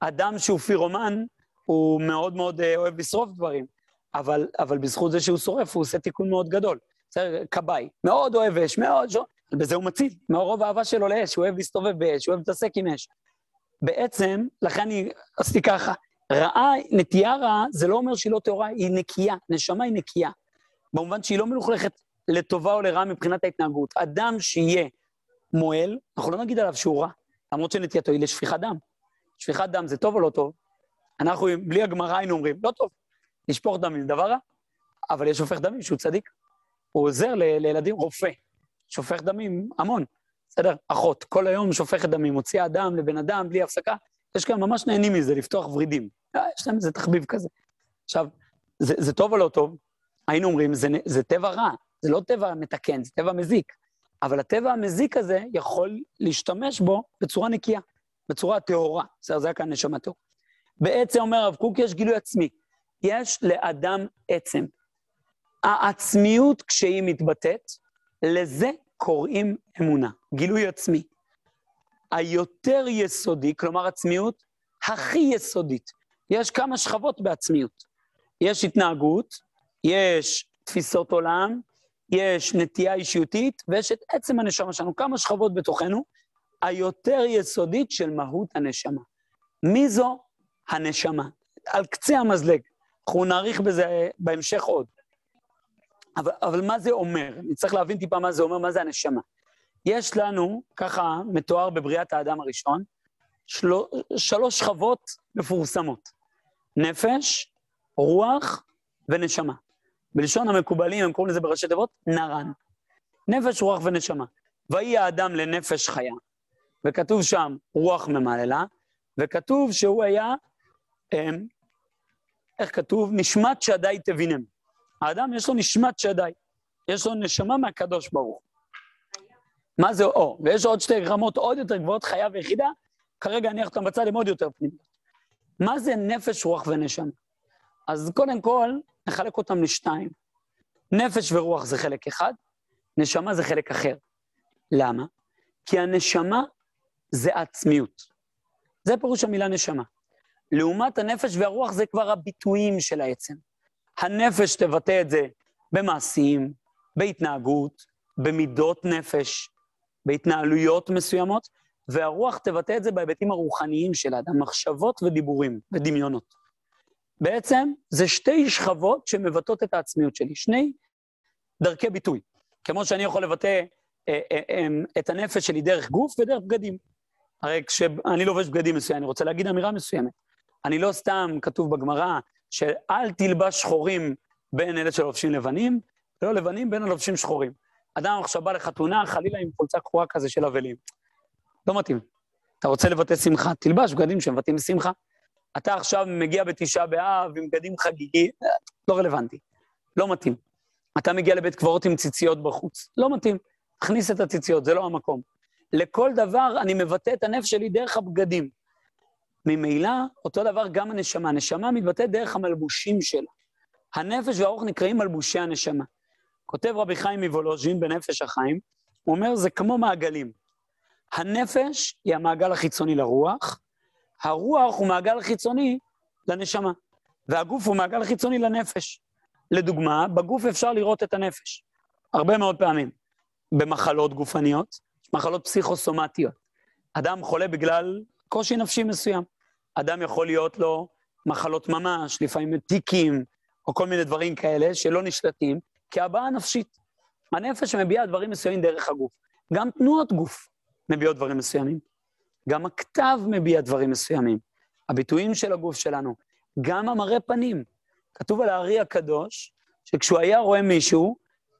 אדם שהוא פירומן, הוא מאוד מאוד אה, אוהב לשרוף דברים, אבל, אבל בזכות זה שהוא שורף, הוא עושה תיקון מאוד גדול. בסדר? כבאי, מאוד אוהב אש, מאוד... בזה הוא מציל, מרוב האהבה שלו לאש, הוא אוהב להסתובב באש, הוא אוהב להתעסק עם אש. בעצם, לכן אני עשיתי ככה, רעה, נטייה רעה, זה לא אומר שהיא לא טהורה, היא נקייה, נשמה היא נקייה. במובן שהיא לא מלוכלכת לטובה או לרעה מבחינת ההתנהגות. אדם שיהיה מועל, אנחנו לא נגיד עליו שהוא רע, למרות שנטייתו היא לשפיכת דם. שפיכת דם זה טוב או לא טוב? אנחנו, בלי הגמרא היינו אומרים, לא טוב, לשפוך דמים דבר רע, אבל יש שופך דמים שהוא צדיק. הוא עוזר ל- לילדים, רופא, שופך דמים המון, בסדר? אחות, כל היום שופכת דמים, מוציאה דם לבן אדם בלי הפסקה. יש כאלה ממש נהנים מזה, לפתוח ורידים. אה, יש להם איזה תחביב כזה. עכשיו, זה, זה טוב או לא טוב? היינו אומרים, זה, זה טבע רע, זה לא טבע מתקן, זה טבע מזיק. אבל הטבע המזיק הזה יכול להשתמש בו בצורה נקייה, בצורה טהורה. בסדר, זה היה כאן נשמה טהורה. בעצם אומר הרב קוק, יש גילוי עצמי. יש לאדם עצם. העצמיות, כשהיא מתבטאת, לזה קוראים אמונה, גילוי עצמי. היותר יסודי, כלומר עצמיות הכי יסודית. יש כמה שכבות בעצמיות. יש התנהגות, יש תפיסות עולם, יש נטייה אישיותית, ויש את עצם הנשמה שלנו, כמה שכבות בתוכנו, היותר יסודית של מהות הנשמה. מי זו הנשמה? על קצה המזלג. אנחנו נאריך בזה בהמשך עוד. אבל, אבל מה זה אומר? אני צריך להבין טיפה מה זה אומר, מה זה הנשמה. יש לנו, ככה מתואר בבריאת האדם הראשון, של... שלוש שכבות מפורסמות. נפש, רוח ונשמה. בלשון המקובלים הם קוראים לזה בראשי תיבות נרן. נפש, רוח ונשמה. ויהי האדם לנפש חיה, וכתוב שם רוח ממללה, וכתוב שהוא היה, אמ, איך כתוב? נשמת שדי תבינם. האדם יש לו נשמת שדי, יש לו נשמה מהקדוש ברוך. מה זה או? ויש עוד שתי רמות עוד יותר גבוהות, חיה ויחידה, כרגע אני אותם בצד, הם עוד יותר פנימיות. מה זה נפש, רוח ונשמה? אז קודם כל, נחלק אותם לשתיים. נפש ורוח זה חלק אחד, נשמה זה חלק אחר. למה? כי הנשמה זה עצמיות. זה פירוש המילה נשמה. לעומת הנפש והרוח זה כבר הביטויים של העצם. הנפש תבטא את זה במעשים, בהתנהגות, במידות נפש, בהתנהלויות מסוימות, והרוח תבטא את זה בהיבטים הרוחניים של האדם, מחשבות ודיבורים ודמיונות. בעצם זה שתי שכבות שמבטאות את העצמיות שלי, שני דרכי ביטוי. כמו שאני יכול לבטא אה, אה, אה, את הנפש שלי דרך גוף ודרך בגדים. הרי כשאני לובש בגדים מסוים, אני רוצה להגיד אמירה מסוימת. אני לא סתם, כתוב בגמרא, שאל תלבש שחורים בין אלה שלובשים לבנים, ולא לבנים בין הלובשים שחורים. אדם עכשיו בא לחתונה, חלילה עם חולצה קרועה כזה של אבלים. לא מתאים. אתה רוצה לבטא שמחה, תלבש בגדים שמבטאים שמחה. אתה עכשיו מגיע בתשעה באב עם בגדים חגיגי, לא רלוונטי, לא מתאים. אתה מגיע לבית קברות עם ציציות בחוץ, לא מתאים. תכניס את הציציות, זה לא המקום. לכל דבר אני מבטא את הנפש שלי דרך הבגדים. ממילא, אותו דבר גם הנשמה. הנשמה מתבטאת דרך המלבושים שלה. הנפש והרוח נקראים מלבושי הנשמה. כותב רבי חיים מוולוז'ין בנפש החיים, הוא אומר, זה כמו מעגלים. הנפש היא המעגל החיצוני לרוח, הרוח הוא מעגל חיצוני לנשמה, והגוף הוא מעגל חיצוני לנפש. לדוגמה, בגוף אפשר לראות את הנפש, הרבה מאוד פעמים. במחלות גופניות, מחלות פסיכוסומטיות. אדם חולה בגלל קושי נפשי מסוים. אדם יכול להיות לו מחלות ממש, לפעמים טיקים, או כל מיני דברים כאלה שלא נשלטים, כהבעה נפשית. הנפש מביעה דברים מסוימים דרך הגוף. גם תנועות גוף מביעות דברים מסוימים. גם הכתב מביע דברים מסוימים. הביטויים של הגוף שלנו. גם המראה פנים. כתוב על הארי הקדוש, שכשהוא היה רואה מישהו,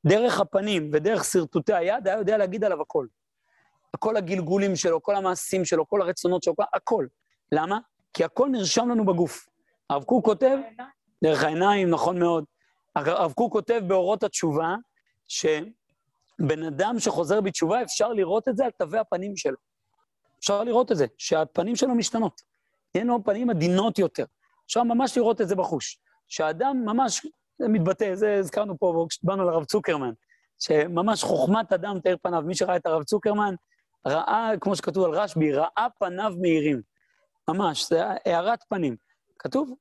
דרך הפנים ודרך שרטוטי היד, היה יודע להגיד עליו הכל. כל הגלגולים שלו, כל המעשים שלו, כל הרצונות שלו, הכל. למה? כי הכל נרשם לנו בגוף. הרב קוק כותב, דרך העיניים, נכון מאוד. הרב קוק כותב באורות התשובה, שבן אדם שחוזר בתשובה, אפשר לראות את זה על תווי הפנים שלו. אפשר לראות את זה, שהפנים שלו משתנות. אין לו פנים עדינות יותר. אפשר ממש לראות את זה בחוש. שהאדם ממש, זה מתבטא, זה הזכרנו פה כשבאנו לרב צוקרמן, שממש חוכמת אדם תאר פניו. מי שראה את הרב צוקרמן, ראה, כמו שכתוב על רשב"י, ראה פניו מאירים. ממש, זה הארת פנים. כתוב?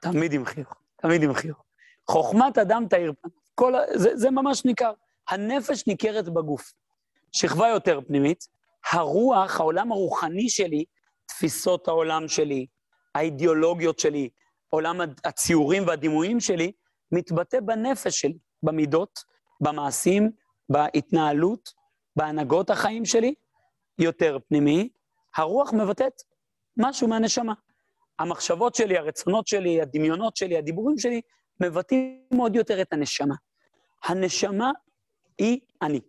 תמיד עם חיוך, תמיד עם חיוך. חוכמת אדם תאיר פניו. זה, זה ממש ניכר. הנפש ניכרת בגוף. שכבה יותר פנימית, הרוח, העולם הרוחני שלי, תפיסות העולם שלי, האידיאולוגיות שלי, עולם הציורים והדימויים שלי, מתבטא בנפש שלי, במידות, במעשים, בהתנהלות, בהנהגות החיים שלי, יותר פנימי. הרוח מבטאת משהו מהנשמה. המחשבות שלי, הרצונות שלי, הדמיונות שלי, הדיבורים שלי, מבטאים עוד יותר את הנשמה. הנשמה היא אני.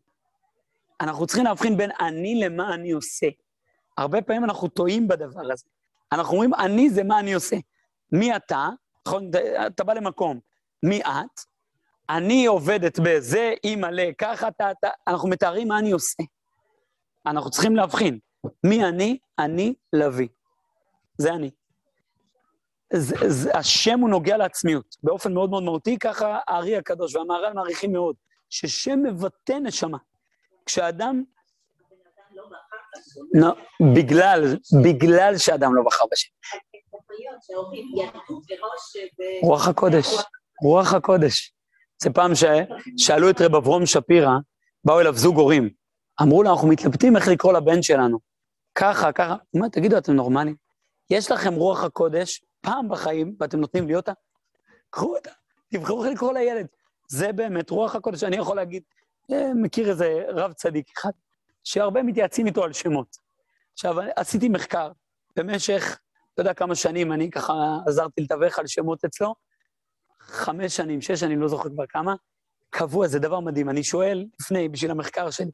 אנחנו צריכים להבחין בין אני למה אני עושה. הרבה פעמים אנחנו טועים בדבר הזה. אנחנו אומרים, אני זה מה אני עושה. מי אתה? נכון, אתה בא למקום. מי את? אני עובדת בזה, אימא ל... ככה, אתה, אתה... אנחנו מתארים מה אני עושה. אנחנו צריכים להבחין. מי אני? אני לביא. זה אני. זה, זה, השם הוא נוגע לעצמיות, באופן מאוד מאוד מהותי, ככה הארי הקדוש והמהר"ל מעריכים מאוד, ששם מבטא נשמה. כשאדם... לא, בגלל, בגלל שאדם לא בחר בשם. רוח הקודש, רוח הקודש. זה פעם ששאלו את רב אברום שפירא, באו אליו זוג הורים, אמרו לו, אנחנו מתלבטים איך לקרוא לבן שלנו. ככה, ככה. הוא אומר, תגידו, אתם נורמלים? יש לכם רוח הקודש פעם בחיים, ואתם נותנים לי אותה? קחו אותה, תבחרו איך לקרוא לילד. זה באמת רוח הקודש. אני יכול להגיד, אה, מכיר איזה רב צדיק אחד, שהרבה מתייעצים איתו על שמות. עכשיו, עשיתי מחקר במשך, אתה יודע כמה שנים, אני ככה עזרתי לתווך על שמות אצלו, חמש שנים, שש שנים, לא זוכר כבר כמה, קבוע, זה דבר מדהים. אני שואל, לפני, בשביל המחקר שלי,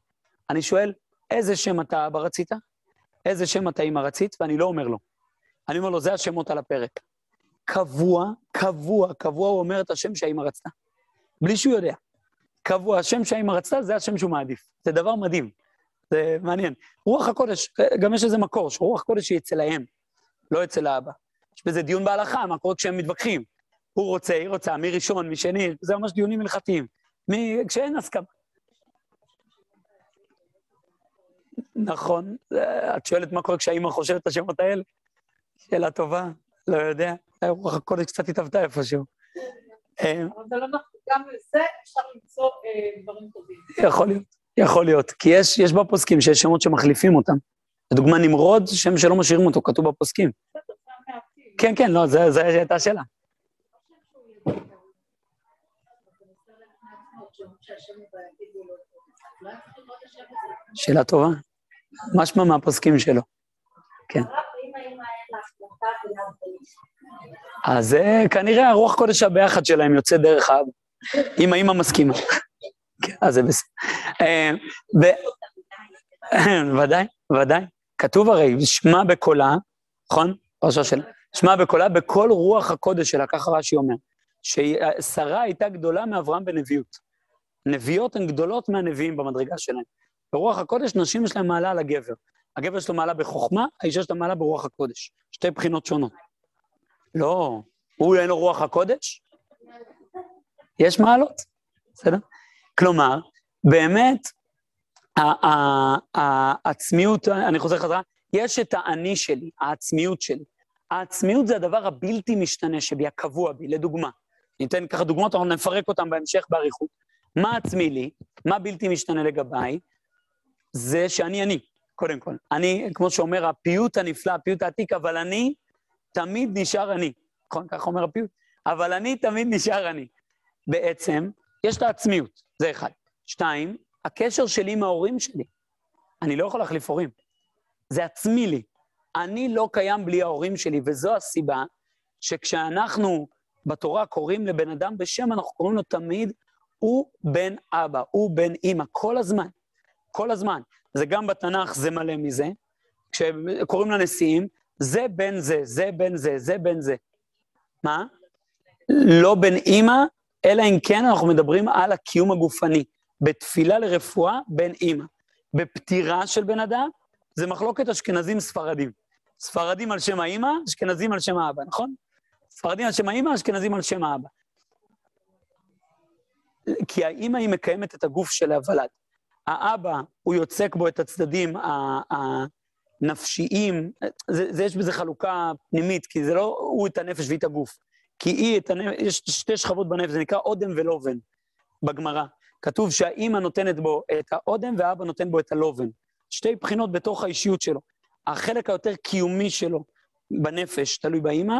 אני שואל, איזה שם אתה אבא רצית? איזה שם אתה אמא רצית? ואני לא אומר לו. אני אומר לו, זה השמות על הפרק. קבוע, קבוע, קבוע הוא אומר את השם שהאמא רצתה. בלי שהוא יודע. קבוע, השם שהאמא רצתה, זה השם שהוא מעדיף. זה דבר מדהים. זה מעניין. רוח הקודש, גם יש איזה מקור, שרוח הקודש היא אצל האם, לא אצל האבא. יש בזה דיון בהלכה, מה קורה כשהם מתווכחים. הוא רוצה, היא רוצה, מי ראשון, מי שני, זה ממש דיונים הלכתיים. מי, כשאין הסכמה. נכון, את שואלת מה קורה כשהאימא חושבת את השמות האלה? שאלה טובה, לא יודע. רוח הקודש קצת התהוותה איפשהו. אה, אבל זה לא נכון, גם לזה אפשר למצוא אה, דברים טובים. יכול להיות, יכול להיות. כי יש, יש בפוסקים שיש שמות שמחליפים אותם. לדוגמה, נמרוד, שם שלא משאירים אותו, כתוב בפוסקים. כן, כן, לא, זו הייתה השאלה. שאלה טובה. משמע מהפוסקים שלו. כן. אז זה כנראה הרוח קודש הביחד שלהם יוצא דרך האבא, אם האמא מסכימה. כן, אז זה בסדר. אה, <coughs> ודאי, ודאי. כתוב הרי, שמע בקולה, נכון? פרשה של... שמע בקולה, בכל רוח הקודש שלה, ככה רש"י אומר, ששרה הייתה גדולה מאברהם בנביאות. נביאות הן גדולות מהנביאים במדרגה שלהם. ברוח הקודש, נשים יש להם מעלה על הגבר. הגבר יש לו מעלה בחוכמה, האישה יש לה מעלה ברוח הקודש. שתי בחינות שונות. לא, הוא אין לו רוח הקודש? יש מעלות, בסדר? כלומר, באמת, העצמיות, אני חוזר חזרה, יש את האני שלי, העצמיות שלי. העצמיות זה הדבר הבלתי משתנה שבי, הקבוע בי. לדוגמה, אני אתן ככה דוגמאות, אנחנו נפרק אותן בהמשך באריכות. מה עצמי לי? מה בלתי משתנה לגביי? זה שאני אני, קודם כל. אני, כמו שאומר הפיוט הנפלא, הפיוט העתיק, אבל אני תמיד נשאר אני. נכון? ככה אומר הפיוט. אבל אני תמיד נשאר אני. בעצם, יש את העצמיות, זה אחד. שתיים, הקשר שלי עם ההורים שלי. אני לא יכול להחליף הורים. זה עצמי לי. אני לא קיים בלי ההורים שלי, וזו הסיבה שכשאנחנו בתורה קוראים לבן אדם בשם, אנחנו קוראים לו תמיד, הוא בן אבא, הוא בן אימא, כל הזמן. כל הזמן. זה גם בתנ"ך, זה מלא מזה. כשקוראים לנשיאים, זה בין זה, זה בין זה, זה בין זה. מה? לא בין אימא, אלא אם כן אנחנו מדברים על הקיום הגופני. בתפילה לרפואה, בין אימא. בפטירה של בן אדם, זה מחלוקת אשכנזים-ספרדים. ספרדים על שם האימא, אשכנזים על שם האבא, נכון? ספרדים על שם האימא, אשכנזים על שם האבא. כי האימא היא מקיימת את הגוף של הוולד. האבא, הוא יוצק בו את הצדדים הנפשיים, זה, זה יש בזה חלוקה פנימית, כי זה לא הוא את הנפש והיא את הגוף. כי היא את הנפש, יש שתי שכבות בנפש, זה נקרא אודם ולובן בגמרא. כתוב שהאימא נותנת בו את האודם והאבא נותן בו את הלובן. שתי בחינות בתוך האישיות שלו. החלק היותר קיומי שלו בנפש תלוי באימא,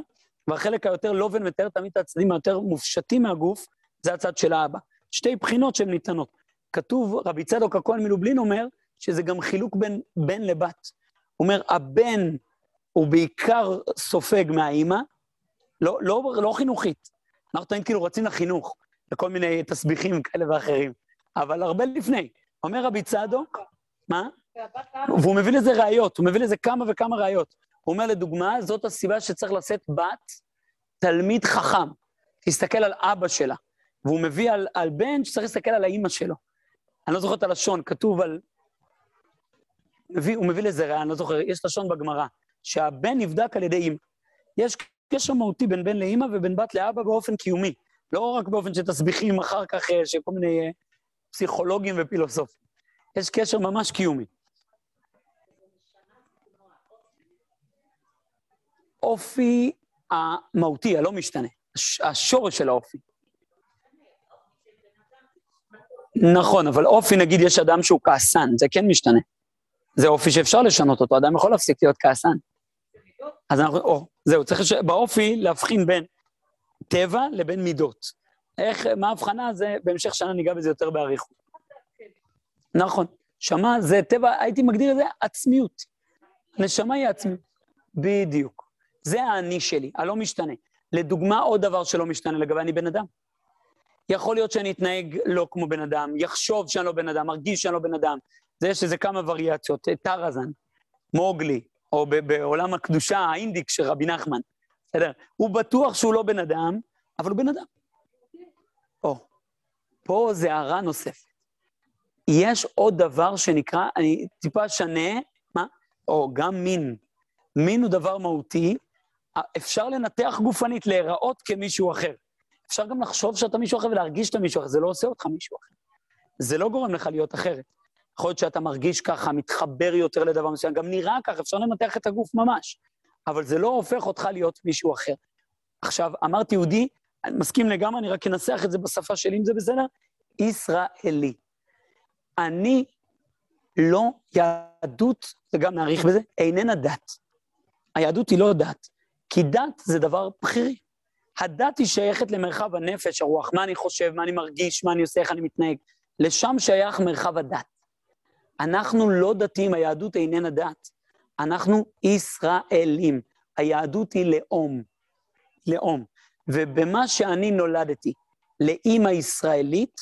והחלק היותר לובן מתאר תמיד את הצדדים היותר מופשטים מהגוף, זה הצד של האבא. שתי בחינות שהן ניתנות. כתוב, רבי צדוק הכהן מלובלין אומר, שזה גם חילוק בין בן לבת. הוא אומר, הבן הוא בעיקר סופג מהאימא, לא, לא, לא חינוכית. אנחנו תמיד כאילו רצים לחינוך, לכל מיני תסביכים כאלה ואחרים, אבל הרבה לפני. אומר רבי צדוק, מה? והוא מביא לזה ראיות, הוא מביא לזה כמה וכמה ראיות. הוא אומר, לדוגמה, זאת הסיבה שצריך לשאת בת תלמיד חכם. תסתכל על אבא שלה. והוא מביא על, על בן שצריך להסתכל על האימא שלו. אני לא זוכר את הלשון, כתוב על... מביא, הוא מביא לזה ראיה, אני לא זוכר, יש לשון בגמרא, שהבן נבדק על ידי אימא. יש קשר מהותי בין בן לאימא ובין בת לאבא באופן קיומי. לא רק באופן שתסביכים אחר כך, אה, שכל מיני אה, פסיכולוגים ופילוסופים. יש קשר ממש קיומי. אופי המהותי, הלא משתנה, השורש של האופי. נכון, אבל אופי, נגיד, יש אדם שהוא כעסן, זה כן משתנה. זה אופי שאפשר לשנות אותו, אדם יכול להפסיק להיות כעסן. אז אנחנו, או, זהו, צריך לש... באופי להבחין בין טבע לבין מידות. איך, מה ההבחנה? זה, בהמשך שנה ניגע בזה יותר באריכות. נכון. שמע זה טבע, הייתי מגדיר את זה עצמיות. נשמה היא עצמיות. בדיוק. זה האני שלי, הלא משתנה. לדוגמה, עוד דבר שלא משתנה לגבי אני בן אדם. יכול להיות שאני אתנהג לא כמו בן אדם, יחשוב שאני לא בן אדם, מרגיש שאני לא בן אדם. זה יש איזה כמה וריאציות, טראזן, מוגלי, או בעולם הקדושה האינדיק של רבי נחמן, בסדר? הוא בטוח שהוא לא בן אדם, אבל הוא בן אדם. או, פה זה הערה נוספת. יש עוד דבר שנקרא, אני טיפה אשנה, מה? או, גם מין. מין הוא דבר מהותי, אפשר לנתח גופנית, להיראות כמישהו אחר. אפשר גם לחשוב שאתה מישהו אחר ולהרגיש שאתה מישהו אחר, זה לא עושה אותך מישהו אחר. זה לא גורם לך להיות אחרת. יכול להיות שאתה מרגיש ככה, מתחבר יותר לדבר מסוים, גם נראה ככה, אפשר לנתח את הגוף ממש, אבל זה לא הופך אותך להיות מישהו אחר. עכשיו, אמרתי יהודי, אני מסכים לגמרי, אני רק אנסח את זה בשפה שלי, אם זה בסדר, ישראלי. אני לא, יהדות, וגם נאריך בזה, איננה דת. היהדות היא לא דת, כי דת זה דבר בכירי. הדת היא שייכת למרחב הנפש, הרוח, מה אני חושב, מה אני מרגיש, מה אני עושה, איך אני מתנהג. לשם שייך מרחב הדת. אנחנו לא דתיים, היהדות איננה דת. אנחנו ישראלים. היהדות היא לאום. לאום. ובמה שאני נולדתי, לאימא ישראלית,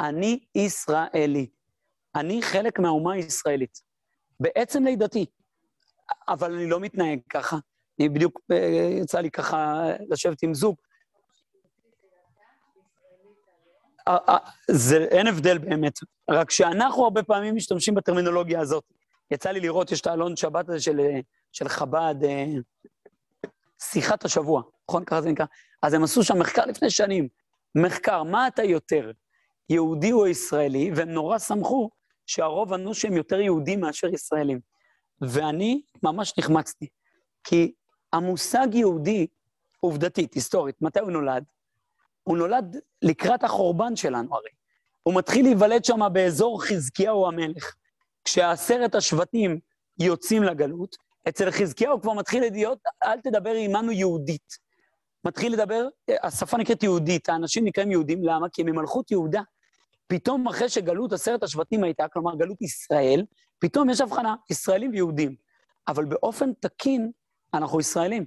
אני ישראלי. אני חלק מהאומה הישראלית. בעצם לידתי. אבל אני לא מתנהג ככה. אני בדיוק, אה, יצא לי ככה לשבת עם זוג. אה, אה, זה, אין הבדל באמת, רק שאנחנו הרבה פעמים משתמשים בטרמינולוגיה הזאת. יצא לי לראות, יש את האלון שבת הזה של, של חב"ד, שיחת השבוע, נכון? ככה זה נקרא. אז הם עשו שם מחקר לפני שנים. מחקר, מה אתה יותר, יהודי או ישראלי? והם נורא שמחו שהרוב ענו שהם יותר יהודים מאשר ישראלים. ואני ממש נחמצתי, כי המושג יהודי, עובדתית, היסטורית, מתי הוא נולד? הוא נולד לקראת החורבן שלנו הרי. הוא מתחיל להיוולד שם באזור חזקיהו המלך. כשעשרת השבטים יוצאים לגלות, אצל חזקיהו כבר מתחיל להיות, אל תדבר עמנו יהודית. מתחיל לדבר, השפה נקראת יהודית, האנשים נקראים יהודים, למה? כי הם ממלכות יהודה. פתאום אחרי שגלות עשרת השבטים הייתה, כלומר גלות ישראל, פתאום יש הבחנה, ישראלים ויהודים. אבל באופן תקין, אנחנו ישראלים.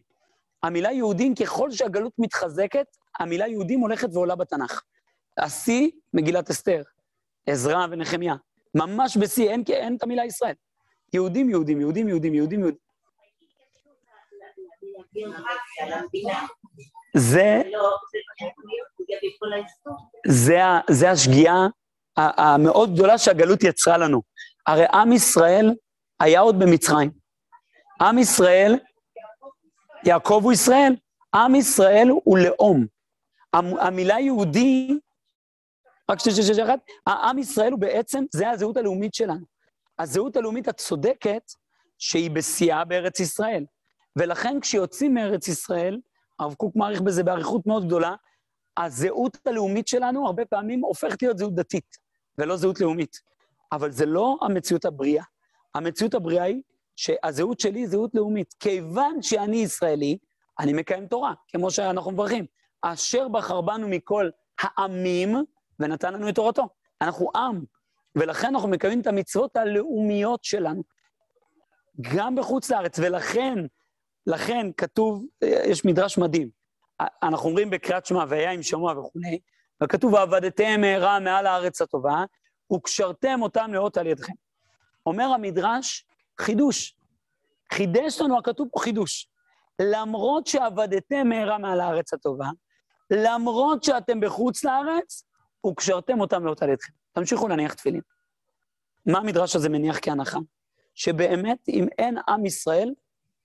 המילה יהודים, ככל שהגלות מתחזקת, המילה יהודים הולכת ועולה בתנ"ך. השיא, מגילת אסתר, עזרא ונחמיה. ממש בשיא, אין, אין את המילה ישראל. יהודים, יהודים, יהודים, יהודים, יהודים. זה, זה זה השגיאה המאוד גדולה שהגלות יצרה לנו. הרי עם ישראל היה עוד במצרים. עם ישראל, יעקב הוא ישראל, עם ישראל הוא לאום. המ- המילה יהודי, רק שנייה, אחת, העם ישראל הוא בעצם, זה הזהות הלאומית שלנו. הזהות הלאומית הצודקת, שהיא בשיאה בארץ ישראל. ולכן כשיוצאים מארץ ישראל, הרב קוק מעריך בזה באריכות מאוד גדולה, הזהות הלאומית שלנו הרבה פעמים הופכת להיות זהות דתית, ולא זהות לאומית. אבל זה לא המציאות הבריאה. המציאות הבריאה היא שהזהות שלי היא זהות לאומית. כיוון שאני ישראלי, אני מקיים תורה, כמו שאנחנו מברכים. אשר בחר בנו מכל העמים ונתן לנו את תורתו. אנחנו עם, ולכן אנחנו מקיימים את המצוות הלאומיות שלנו, גם בחוץ לארץ, ולכן, לכן כתוב, יש מדרש מדהים. אנחנו אומרים בקריאת שמע, והיה עם שמוע וכולי, וכתוב, ועבדתם מהרה מעל הארץ הטובה, וקשרתם אותם לאות על ידכם. אומר המדרש, חידוש. חידש לנו הכתוב פה חידוש. למרות שעבדתם מהרה מעל הארץ הטובה, למרות שאתם בחוץ לארץ, וקשרתם אותם לאות על ידכם. תמשיכו להניח תפילין. מה המדרש הזה מניח כהנחה? שבאמת, אם אין עם ישראל,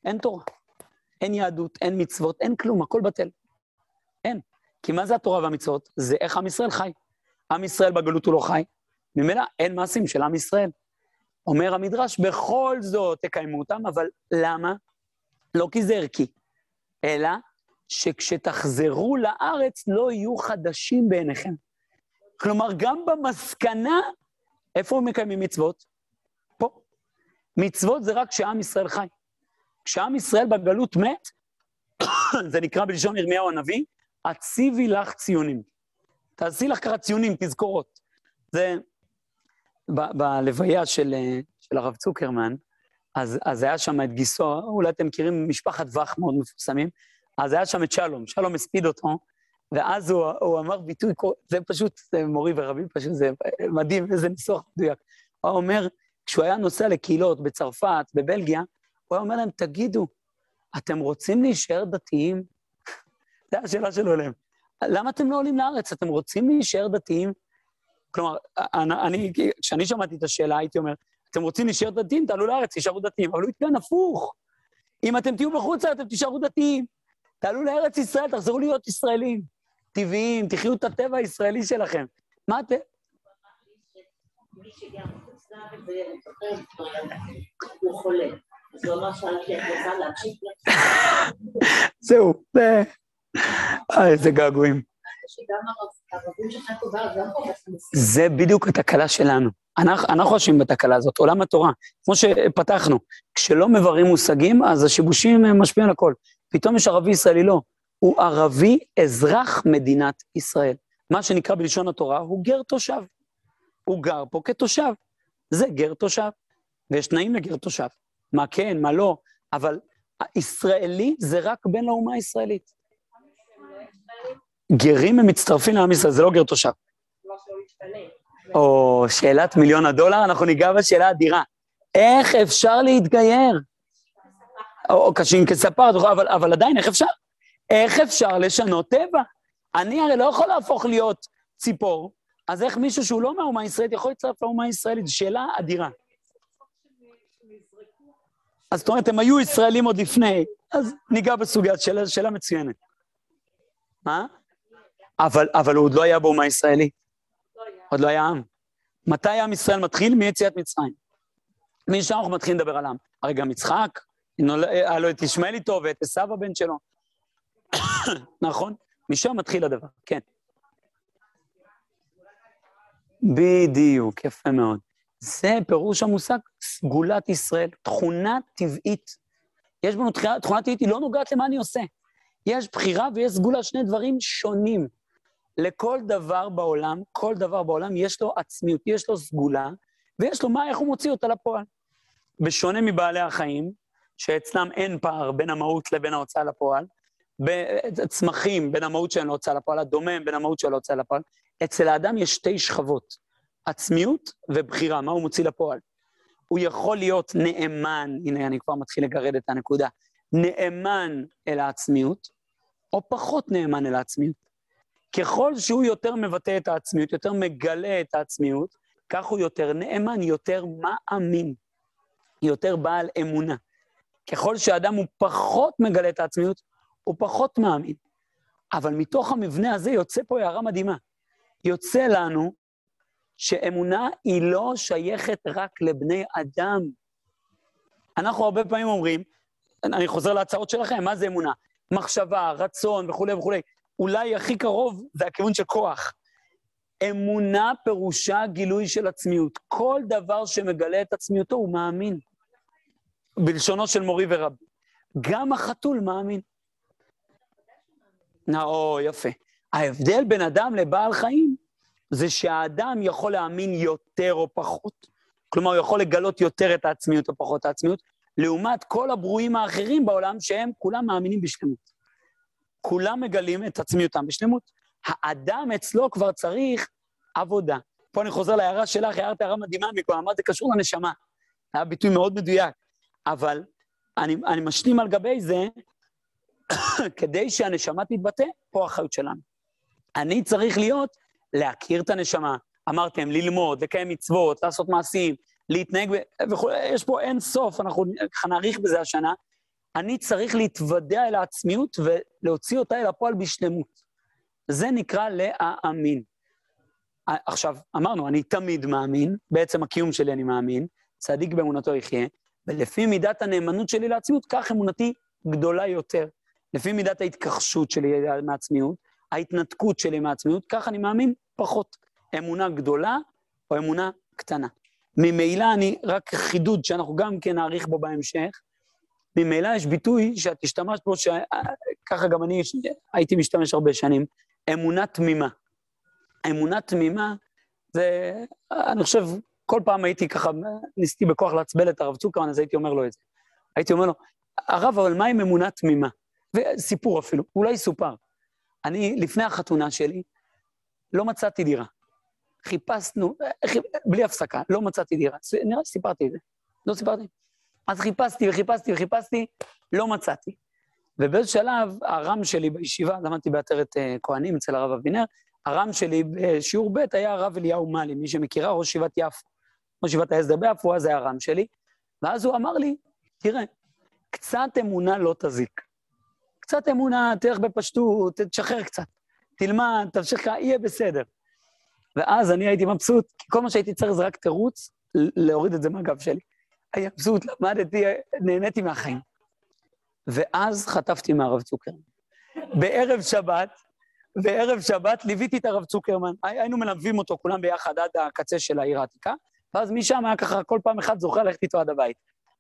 אין תורה. אין יהדות, אין מצוות, אין כלום, הכל בטל. אין. כי מה זה התורה והמצוות? זה איך עם ישראל חי. עם ישראל בגלות הוא לא חי, ממילא אין מעשים של עם ישראל. אומר המדרש, בכל זאת תקיימו אותם, אבל למה? לא כי זה ערכי, אלא שכשתחזרו לארץ לא יהיו חדשים בעיניכם. כלומר, גם במסקנה, איפה הם מקיימים מצוות? פה. מצוות זה רק כשעם ישראל חי. כשעם ישראל בגלות מת, <coughs> זה נקרא בלשון ירמיהו הנביא, הציבי לך ציונים. תעשי לך ככה ציונים, תזכורות. זה, ב- בלוויה של, אה, של הרב צוקרמן, אז, אז היה שם את גיסו, אולי אתם מכירים משפחת וך מאוד מפורסמים, אז היה שם את שלום, שלום הספיד אותו, ואז הוא, הוא אמר ביטוי, זה פשוט זה מורי ורבי, פשוט זה מדהים, איזה ניסוח מדויק. הוא אומר, כשהוא היה נוסע לקהילות בצרפת, בבלגיה, הוא היה אומר להם, תגידו, אתם רוצים להישאר דתיים? <laughs> זו השאלה שלו אליהם. למה אתם לא עולים לארץ? אתם רוצים להישאר דתיים? כלומר, אני, כשאני שמעתי את השאלה, הייתי אומר, אתם רוצים להישאר דתיים, תעלו לארץ, תישארו דתיים. אבל הוא התכוון הפוך. אם אתם תהיו בחוץ, אתם תישארו דתיים. תעלו לארץ ישראל, תחזרו להיות ישראלים. טבעיים, תחיו את הטבע הישראלי שלכם. מה אתם? זהו, זה... אה, איזה געגועים. זה בדיוק התקלה שלנו. אנחנו, אשמים בתקלה הזאת, עולם התורה. כמו שפתחנו, כשלא מבררים מושגים, אז השיבושים הם משפיעים על הכל. פתאום יש ערבי ישראלי, לא. הוא ערבי אזרח מדינת ישראל. מה שנקרא בלשון התורה הוא גר תושב. הוא גר פה כתושב. זה גר תושב. ויש תנאים לגר תושב. מה כן, מה לא, אבל הישראלי זה רק בן לאומה הישראלית. גרים הם מצטרפים לעם ישראל, זה לא גר תושב. או שאלת מיליון הדולר, אנחנו ניגע בשאלה אדירה. איך אפשר להתגייר? או קשים כספר, אבל, אבל עדיין, איך אפשר? איך אפשר לשנות טבע? אני הרי לא יכול להפוך להיות ציפור, אז איך מישהו שהוא לא מהאומה הישראלית יכול להצטרף לאומה הישראלית? זו שאלה אדירה. אז זאת אומרת, הם היו ישראלים עוד לפני, אז ניגע בסוגיה, שאלה, שאלה מצוינת. מה? אבל, אבל הוא עוד לא היה באומה הישראלית. עוד לא היה עם. מתי עם ישראל מתחיל? מיציאת מצרים. משם אנחנו מתחילים לדבר על עם. הרי גם יצחק, היה לו את ישמעאל איתו ואת עשו הבן שלו. <coughs> נכון? משם מתחיל הדבר, כן. בדיוק, יפה מאוד. זה פירוש המושג סגולת ישראל, תכונה טבעית. יש בנו תכונה, תכונה טבעית, היא לא נוגעת למה אני עושה. יש בחירה ויש סגולה, שני דברים שונים. לכל דבר בעולם, כל דבר בעולם יש לו עצמיות, יש לו סגולה, ויש לו מה, איך הוא מוציא אותה לפועל. בשונה מבעלי החיים, שאצלם אין פער בין המהות לבין ההוצאה לפועל, בצמחים, בין המהות שלהם להוצאה לפועל, הדומם בין המהות שלהם להוצאה לפועל, אצל האדם יש שתי שכבות, עצמיות ובחירה, מה הוא מוציא לפועל. הוא יכול להיות נאמן, הנה אני כבר מתחיל לגרד את הנקודה, נאמן אל העצמיות, או פחות נאמן אל העצמיות. ככל שהוא יותר מבטא את העצמיות, יותר מגלה את העצמיות, כך הוא יותר נאמן, יותר מאמין, יותר בעל אמונה. ככל שאדם הוא פחות מגלה את העצמיות, הוא פחות מאמין. אבל מתוך המבנה הזה יוצא פה הערה מדהימה. יוצא לנו שאמונה היא לא שייכת רק לבני אדם. אנחנו הרבה פעמים אומרים, אני חוזר להצעות שלכם, מה זה אמונה? מחשבה, רצון וכולי וכולי. אולי הכי קרוב זה הכיוון של כוח. אמונה פירושה גילוי של עצמיות. כל דבר שמגלה את עצמיותו הוא מאמין. בלשונו של מורי ורבי. גם החתול מאמין. או, יפה. ההבדל בין אדם לבעל חיים זה שהאדם יכול להאמין יותר או פחות. כלומר, הוא יכול לגלות יותר את העצמיות או פחות העצמיות, לעומת כל הברואים האחרים בעולם שהם כולם מאמינים בשלמות. כולם מגלים את עצמיותם בשלמות. האדם אצלו כבר צריך עבודה. פה אני חוזר להערה שלך, הערת הערה מדהימה מקודם, אמרת, זה קשור לנשמה. היה ביטוי מאוד מדויק. אבל אני, אני משלים על גבי זה, <coughs> כדי שהנשמה תתבטא, פה האחריות שלנו. אני צריך להיות, להכיר את הנשמה. אמרתם, ללמוד, לקיים מצוות, לעשות מעשים, להתנהג וכו', יש פה אין סוף, אנחנו נאריך בזה השנה. אני צריך להתוודע אל העצמיות ולהוציא אותה אל הפועל בשלמות. זה נקרא להאמין. עכשיו, אמרנו, אני תמיד מאמין, בעצם הקיום שלי אני מאמין, צדיק באמונתו יחיה, ולפי מידת הנאמנות שלי לעצמיות, כך אמונתי גדולה יותר. לפי מידת ההתכחשות שלי מעצמיות, ההתנתקות שלי מעצמיות, כך אני מאמין פחות. אמונה גדולה או אמונה קטנה. ממילא אני, רק חידוד שאנחנו גם כן נאריך בו בהמשך, ממילא יש ביטוי שאת השתמשת בו, שככה גם אני הייתי משתמש הרבה שנים, אמונה תמימה. אמונה תמימה זה, אני חושב, כל פעם הייתי ככה, ניסיתי בכוח לעצבן את הרב צוקרמן, אז הייתי אומר לו את זה. הייתי אומר לו, הרב, אבל מה עם אמונה תמימה? וסיפור אפילו, אולי סופר. אני, לפני החתונה שלי, לא מצאתי דירה. חיפשנו, בלי הפסקה, לא מצאתי דירה. נראה שסיפרתי את זה. לא סיפרתי? אז חיפשתי וחיפשתי וחיפשתי, לא מצאתי. ובאיזה שלב, הרם שלי בישיבה, למדתי בעטרת uh, כהנים אצל הרב אבינר, הרם שלי בשיעור ב' היה הרב אליהו מאלי, מי שמכירה, ראש ישיבת יפו. ראש ישיבת ההסדר ביפו, אז היה הרם שלי. ואז הוא אמר לי, תראה, קצת אמונה לא תזיק. קצת אמונה, תלך בפשטות, תשחרר קצת. תלמד, תמשיך, יהיה בסדר. ואז אני הייתי מבסוט, כי כל מה שהייתי צריך זה רק תירוץ להוריד את זה מהגב שלי. הייתי מבסוט, למדתי, נהניתי מהחיים. ואז חטפתי מהרב צוקרמן. בערב שבת, בערב שבת ליוויתי את הרב צוקרמן, היינו מלווים אותו כולם ביחד עד הקצה של העיר העתיקה, ואז משם היה ככה כל פעם אחד זוכה ללכת איתו עד הבית.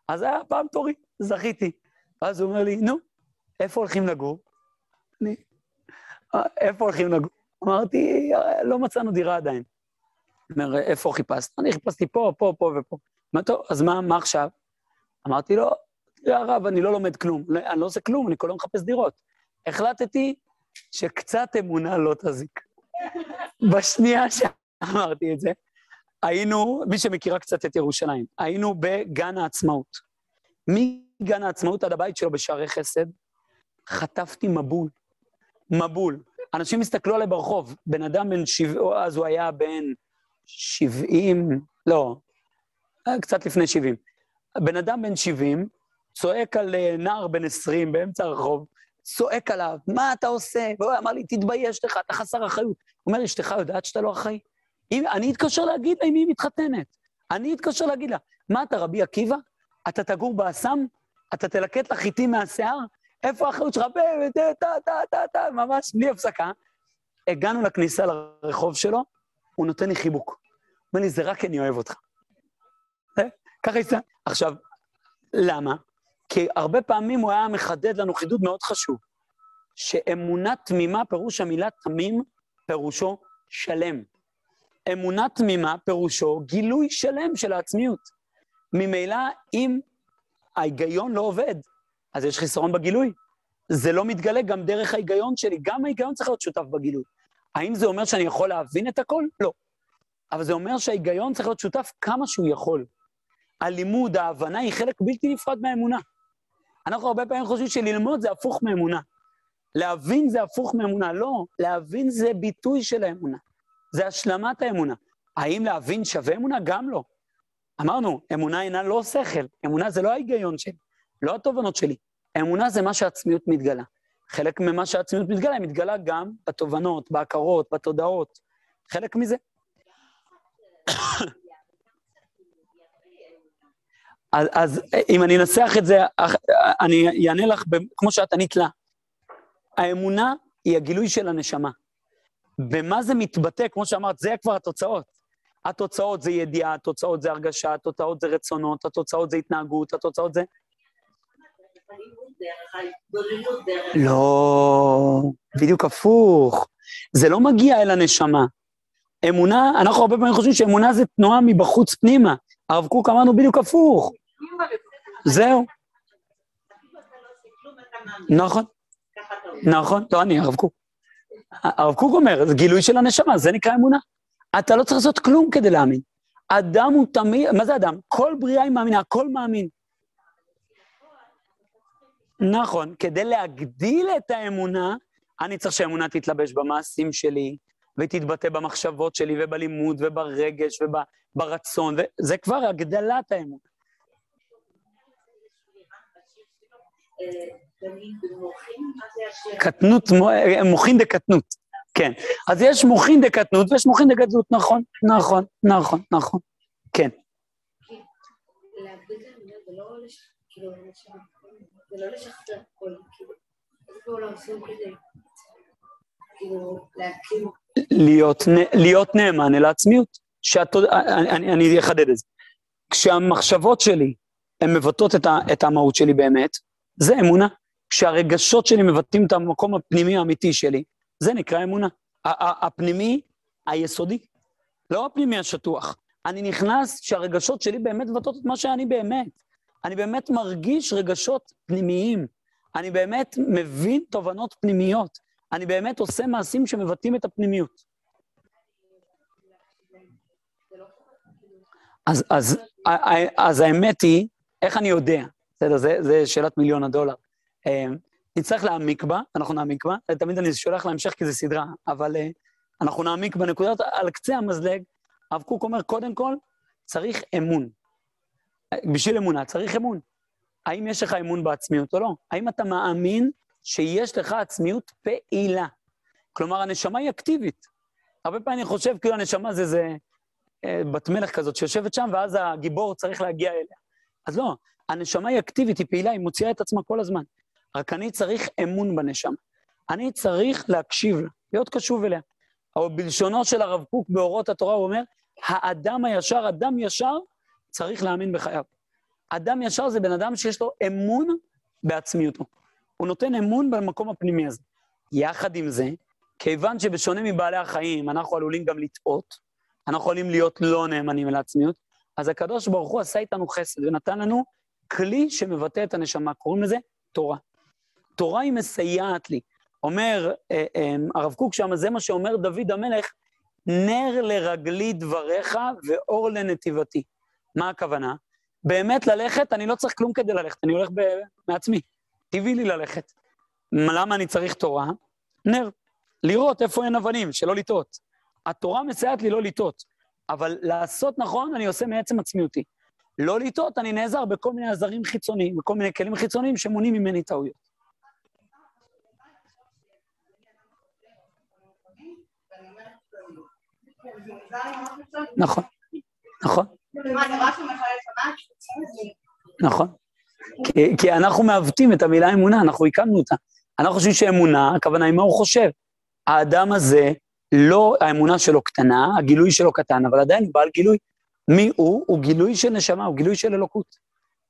אז היה פעם תורי, זכיתי. ואז הוא אומר לי, נו, איפה הולכים לגור? אני, איפה הולכים לגור? אמרתי, לא מצאנו דירה עדיין. אומר, איפה חיפשת? אני חיפשתי פה, פה, פה ופה. אמר, טוב, אז מה, מה עכשיו? אמרתי לו, תראה הרב, אני לא לומד כלום, אני לא עושה כלום, אני כל היום מחפש דירות. החלטתי שקצת אמונה לא תזיק. <laughs> בשנייה שאמרתי את זה, היינו, מי שמכירה קצת את ירושלים, היינו בגן העצמאות. מגן העצמאות עד הבית שלו בשערי חסד, חטפתי מבול. מבול. אנשים הסתכלו עליי ברחוב, בן אדם בן שבעים, אז הוא היה בן שבעים, לא, קצת לפני שבעים. בן אדם בן שבעים צועק על אה, נער בן עשרים באמצע הרחוב, צועק עליו, מה אתה עושה? והוא אמר לי, תתבייש לך, אתה חסר אחריות. הוא אומר, אשתך יודעת שאתה לא אחראי? אני אתקשר להגיד לה אם היא מתחתנת. אני אתקשר להגיד לה, מה אתה, רבי עקיבא? אתה תגור באסם? אתה תלקט לה חיטים מהשיער? איפה האחריות שלך? טה, טה, טה, טה, טה, ממש בלי הפסקה. הגענו לכניסה לרחוב שלו, הוא נותן לי חיבוק. אומר לי, זה רק אני אוהב אותך. ככה יצא. עכשיו, למה? כי הרבה פעמים הוא היה מחדד לנו חידוד מאוד חשוב, שאמונה תמימה, פירוש המילה תמים, פירושו שלם. אמונה תמימה פירושו גילוי שלם של העצמיות. ממילא, אם ההיגיון לא עובד, אז יש חיסרון בגילוי. זה לא מתגלה גם דרך ההיגיון שלי, גם ההיגיון צריך להיות שותף בגילוי. האם זה אומר שאני יכול להבין את הכל? לא. אבל זה אומר שההיגיון צריך להיות שותף כמה שהוא יכול. הלימוד, ההבנה, היא חלק בלתי נפרד מהאמונה. אנחנו הרבה פעמים חושבים שללמוד זה הפוך מאמונה. להבין זה הפוך מאמונה. לא, להבין זה ביטוי של האמונה. זה השלמת האמונה. האם להבין שווה אמונה? גם לא. אמרנו, אמונה אינה לא שכל, אמונה זה לא ההיגיון שלי, לא התובנות שלי. אמונה זה מה שהעצמיות מתגלה. חלק ממה שהעצמיות מתגלה, היא מתגלה גם בתובנות, בהכרות, בתודעות. חלק מזה. אז, אז אם אני אנסח את זה, אני אענה לך כמו שאת ענית לה. האמונה היא הגילוי של הנשמה. במה זה מתבטא, כמו שאמרת, זה כבר התוצאות. התוצאות זה ידיעה, התוצאות זה הרגשה, התוצאות זה רצונות, התוצאות זה התנהגות, התוצאות זה... לא, בדיוק הפוך. זה לא מגיע אל הנשמה. אמונה, אנחנו הרבה פעמים חושבים שאמונה זה תנועה מבחוץ פנימה. הרב קוק אמרנו בדיוק הפוך. זהו. נכון. נכון, לא אני, הרב קוק. הרב קוק אומר, זה גילוי של הנשמה, זה נקרא אמונה. אתה לא צריך לעשות כלום כדי להאמין. אדם הוא תמיד, מה זה אדם? כל בריאה היא מאמינה, הכל מאמין. נכון, כדי להגדיל את האמונה, אני צריך שהאמונה תתלבש במעשים שלי, ותתבטא במחשבות שלי, ובלימוד, וברגש, וברצון, וזה כבר הגדלת האמונה. קטנות, מוחין דקטנות, כן. אז יש מוחין דקטנות ויש מוחין דקטנות, נכון, נכון, נכון, נכון, כן. להיות, להיות נאמן אל העצמיות. שאת, אני, אני, אני אחדד את זה. כשהמחשבות שלי הן מבטאות את, את המהות שלי באמת, זה אמונה. כשהרגשות שלי מבטאים את המקום הפנימי האמיתי שלי, זה נקרא אמונה. הפנימי היסודי, לא הפנימי השטוח. אני נכנס שהרגשות שלי באמת מבטאות את מה שאני באמת. אני באמת מרגיש רגשות פנימיים. אני באמת מבין תובנות פנימיות. אני באמת עושה מעשים שמבטאים את הפנימיות. אז, אז, אז האמת היא, איך אני יודע? בסדר, זה שאלת מיליון הדולר. אמ, נצטרך להעמיק בה, אנחנו נעמיק בה, תמיד אני שולח להמשך כי זו סדרה, אבל uh, אנחנו נעמיק בנקודות, על קצה המזלג, הרב קוק אומר, קודם כל, צריך אמון. בשביל אמונה צריך אמון. האם יש לך אמון בעצמיות או לא? האם אתה מאמין שיש לך עצמיות פעילה? כלומר, הנשמה היא אקטיבית. הרבה פעמים אני חושב כאילו הנשמה זה איזה אה, בת מלך כזאת שיושבת שם, ואז הגיבור צריך להגיע אליה. אז לא, הנשמה היא אקטיבית, היא פעילה, היא מוציאה את עצמה כל הזמן. רק אני צריך אמון בנשמה. אני צריך להקשיב לה, להיות קשוב אליה. אבל בלשונו של הרב קוק באורות התורה הוא אומר, האדם הישר, אדם ישר, צריך להאמין בחייו. אדם ישר זה בן אדם שיש לו אמון בעצמיותו. הוא נותן אמון במקום הפנימי הזה. יחד עם זה, כיוון שבשונה מבעלי החיים, אנחנו עלולים גם לטעות, אנחנו יכולים להיות לא נאמנים אל העצמיות, אז הקדוש ברוך הוא עשה איתנו חסד ונתן לנו כלי שמבטא את הנשמה, קוראים לזה תורה. תורה היא מסייעת לי. אומר אה, אה, הרב קוק שם, זה מה שאומר דוד המלך, נר לרגלי דבריך ואור לנתיבתי. מה הכוונה? באמת ללכת, אני לא צריך כלום כדי ללכת, אני הולך ב- מעצמי. טבעי לי ללכת. למה אני צריך תורה? נר. לראות איפה אין אבנים, שלא לטעות. התורה מסייעת לי לא לטעות, אבל לעשות נכון אני עושה מעצם עצמיותי. לא לטעות, אני נעזר בכל מיני עזרים חיצוניים, בכל מיני כלים חיצוניים שמונעים ממני טעויות. נכון, נכון. נכון. כי, אנחנו מעוותים את המילה אמונה, אנחנו הקמנו אותה. אנחנו חושבים שאמונה, הכוונה היא מה הוא חושב. האדם הזה, לא, האמונה שלו קטנה, הגילוי שלו קטן, אבל עדיין הוא בעל גילוי. מי הוא? הוא גילוי של נשמה, הוא גילוי של אלוקות.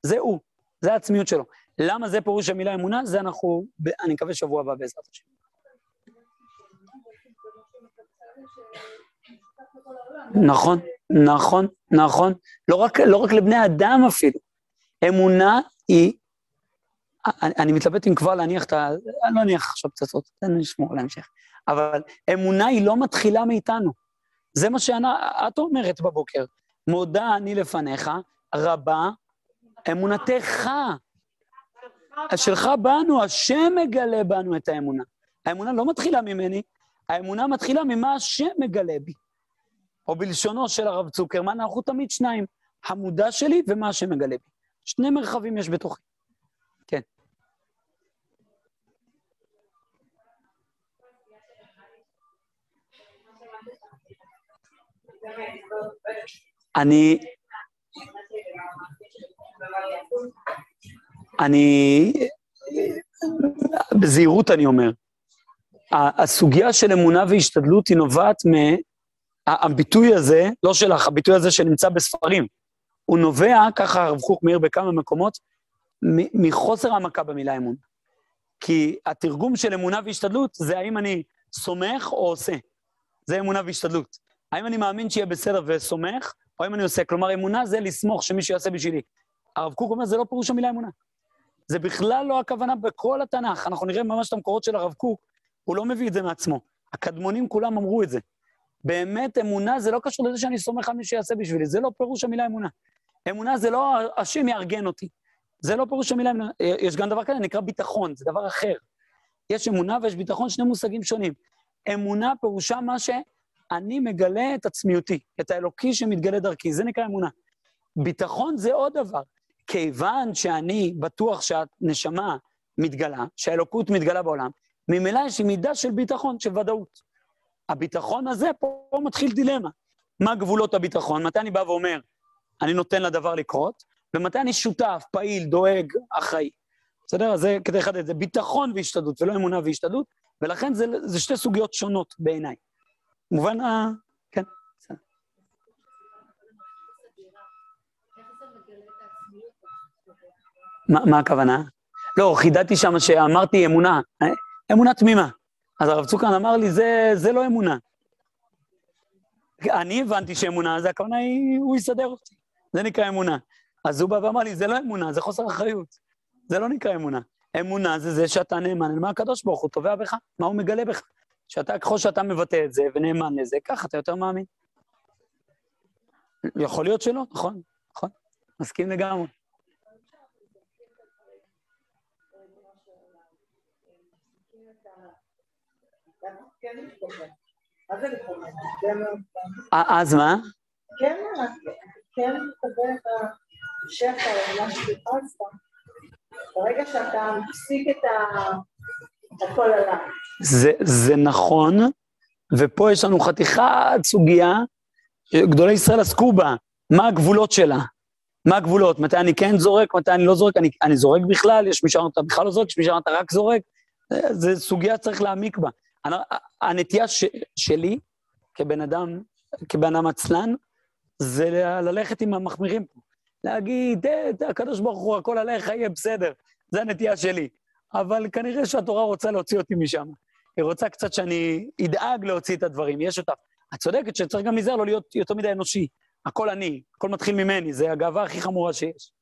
זה הוא, זה העצמיות שלו. למה זה פירוש המילה אמונה? זה אנחנו, אני מקווה שבוע הבא בעזרת השם. נכון, נכון, נכון. לא רק, לא רק לבני אדם אפילו. אמונה היא... אני, אני מתלבט אם כבר להניח את ה... אני לא אניח עכשיו פצצות, תן לי לשמור להמשך. אבל אמונה היא לא מתחילה מאיתנו. זה מה שאת אומרת בבוקר. מודה אני לפניך, רבה אמונתך. שלך בנו, השם מגלה בנו את האמונה. האמונה לא מתחילה ממני, האמונה מתחילה ממה השם מגלה בי. או בלשונו של הרב צוקרמן, אנחנו תמיד שניים, המודע שלי ומה השם מגלה בי. שני מרחבים יש בתוכי. כן. אני... אני... בזהירות אני אומר, הסוגיה של אמונה והשתדלות היא נובעת מ... הביטוי הזה, לא שלך, הביטוי הזה שנמצא בספרים, הוא נובע, ככה הרב קוק מאיר בכמה מקומות, מחוסר העמקה במילה אמונה. כי התרגום של אמונה והשתדלות זה האם אני סומך או עושה. זה אמונה והשתדלות. האם אני מאמין שיהיה בסדר וסומך, או האם אני עושה. כלומר, אמונה זה לסמוך שמישהו יעשה בשבילי. הרב קוק אומר, זה לא פירוש המילה אמונה. זה בכלל לא הכוונה בכל התנ"ך. אנחנו נראה ממש את המקורות של הרב קוק, הוא לא מביא את זה מעצמו. הקדמונים כולם אמרו את זה. באמת, אמונה זה לא קשור לזה שאני סומך על מי שיעשה בשבילי, זה לא פירוש המילה אמונה. אמונה זה לא השם יארגן אותי. זה לא פירוש המילה אמונה. יש גם דבר כזה, נקרא ביטחון, זה דבר אחר. יש אמונה ויש ביטחון, שני מושגים שונים. אמונה פירושה מה שאני מגלה את עצמיותי, את האלוקי שמתגלה דרכי, זה נקרא אמונה. ביטחון זה עוד דבר. כיוון שאני בטוח שהנשמה מתגלה, שהאלוקות מתגלה בעולם, ממילא יש לי מידה של ביטחון, של ודאות. הביטחון הזה, פה, פה מתחיל דילמה. מה גבולות הביטחון? מתי אני בא ואומר, אני נותן לדבר לקרות, ומתי אני שותף, פעיל, דואג, אחראי. בסדר? אז זה כדי לחדד, זה ביטחון והשתדלות, ולא אמונה והשתדלות, ולכן זה, זה שתי סוגיות שונות בעיניי. מובן ה... כן, בסדר. מה, מה הכוונה? לא, חידדתי שם שאמרתי אמונה, אה? אמונה תמימה. אז הרב צוקרן אמר לי, זה, זה לא אמונה. אני הבנתי שאמונה, זה הכוונה היא, הוא יסדר אותי. זה נקרא אמונה. אז הוא בא ואמר לי, זה לא אמונה, זה חוסר אחריות. זה לא נקרא אמונה. אמונה זה זה שאתה נאמן למה הקדוש ברוך הוא תובע בך, מה הוא מגלה בך. שאתה, ככל שאתה מבטא את זה ונאמן לזה, ככה אתה יותר מאמין. יכול להיות שלא, נכון, נכון, מסכים לגמרי. אז מה? כן, כן מקבל את השפע, מה שחיפשת. ברגע שאתה מפסיק את הכל עליו. זה נכון, ופה יש לנו חתיכת סוגיה שגדולי ישראל עסקו בה, מה הגבולות שלה? מה הגבולות? מתי אני כן זורק, מתי אני לא זורק? אני, אני זורק בכלל, יש מי שאמר אתה בכלל לא זורק, יש מי שאמר אתה רק זורק. זו סוגיה שצריך להעמיק בה. הנטייה ש, שלי, כבן אדם, כבן אדם עצלן, זה ללכת עם המחמירים פה. להגיד, הקדוש ברוך הוא, הכל עליך, יהיה בסדר. זה הנטייה שלי. אבל כנראה שהתורה רוצה להוציא אותי משם. היא רוצה קצת שאני אדאג להוציא את הדברים, יש אותה. את צודקת שצריך גם להיזהר לא להיות יותר מדי אנושי. הכל אני, הכל מתחיל ממני, זה הגאווה הכי חמורה שיש.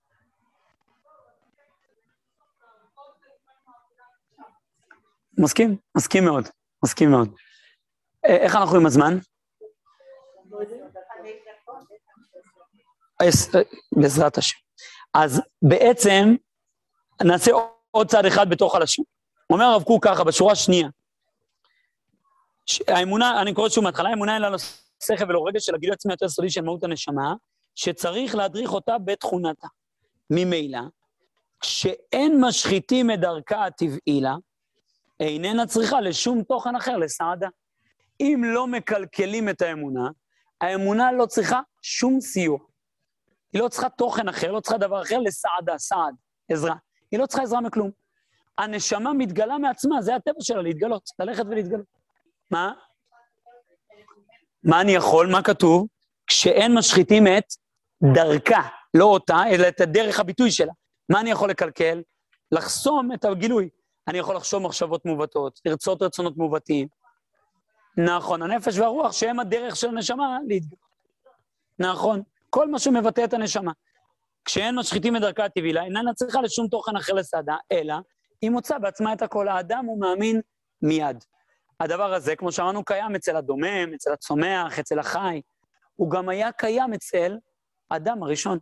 מסכים, מסכים מאוד, מסכים מאוד. איך אנחנו עם הזמן? בעזרת השם. אז בעצם נעשה עוד צעד אחד בתוך הלשון. אומר הרב קוק ככה, בשורה השנייה, האמונה, אני קורא שוב מההתחלה, האמונה אין לה שכל ולא רגש של הגילוי עצמי יותר סודי של מהות הנשמה, שצריך להדריך אותה בתכונתה. ממילא, כשאין משחיתים את דרכה הטבעי לה, איננה צריכה לשום תוכן אחר, לסעדה. אם לא מקלקלים את האמונה, האמונה לא צריכה שום סיוע. היא לא צריכה תוכן אחר, לא צריכה דבר אחר לסעדה, סעד, עזרה. היא לא צריכה עזרה מכלום. הנשמה מתגלה מעצמה, זה הטבע שלה, להתגלות, ללכת ולהתגלות. מה? מה אני יכול? מה כתוב? כשאין משחיתים את דרכה, לא אותה, אלא את הדרך הביטוי שלה. מה אני יכול לקלקל? לחסום את הגילוי. אני יכול לחשוב מחשבות מעוותות, לרצות רצונות מעוותים. נכון, הנפש והרוח שהם הדרך של הנשמה להתגלות. נכון, כל מה שמבטא את הנשמה. כשאין משחיתים את דרכה הטבעי לה, איננה צריכה לשום תוכן אחר לסעדה, אלא היא מוצאה בעצמה את הכל. האדם הוא מאמין מיד. הדבר הזה, כמו שאמרנו, קיים אצל הדומם, אצל הצומח, אצל החי. הוא גם היה קיים אצל אדם הראשון.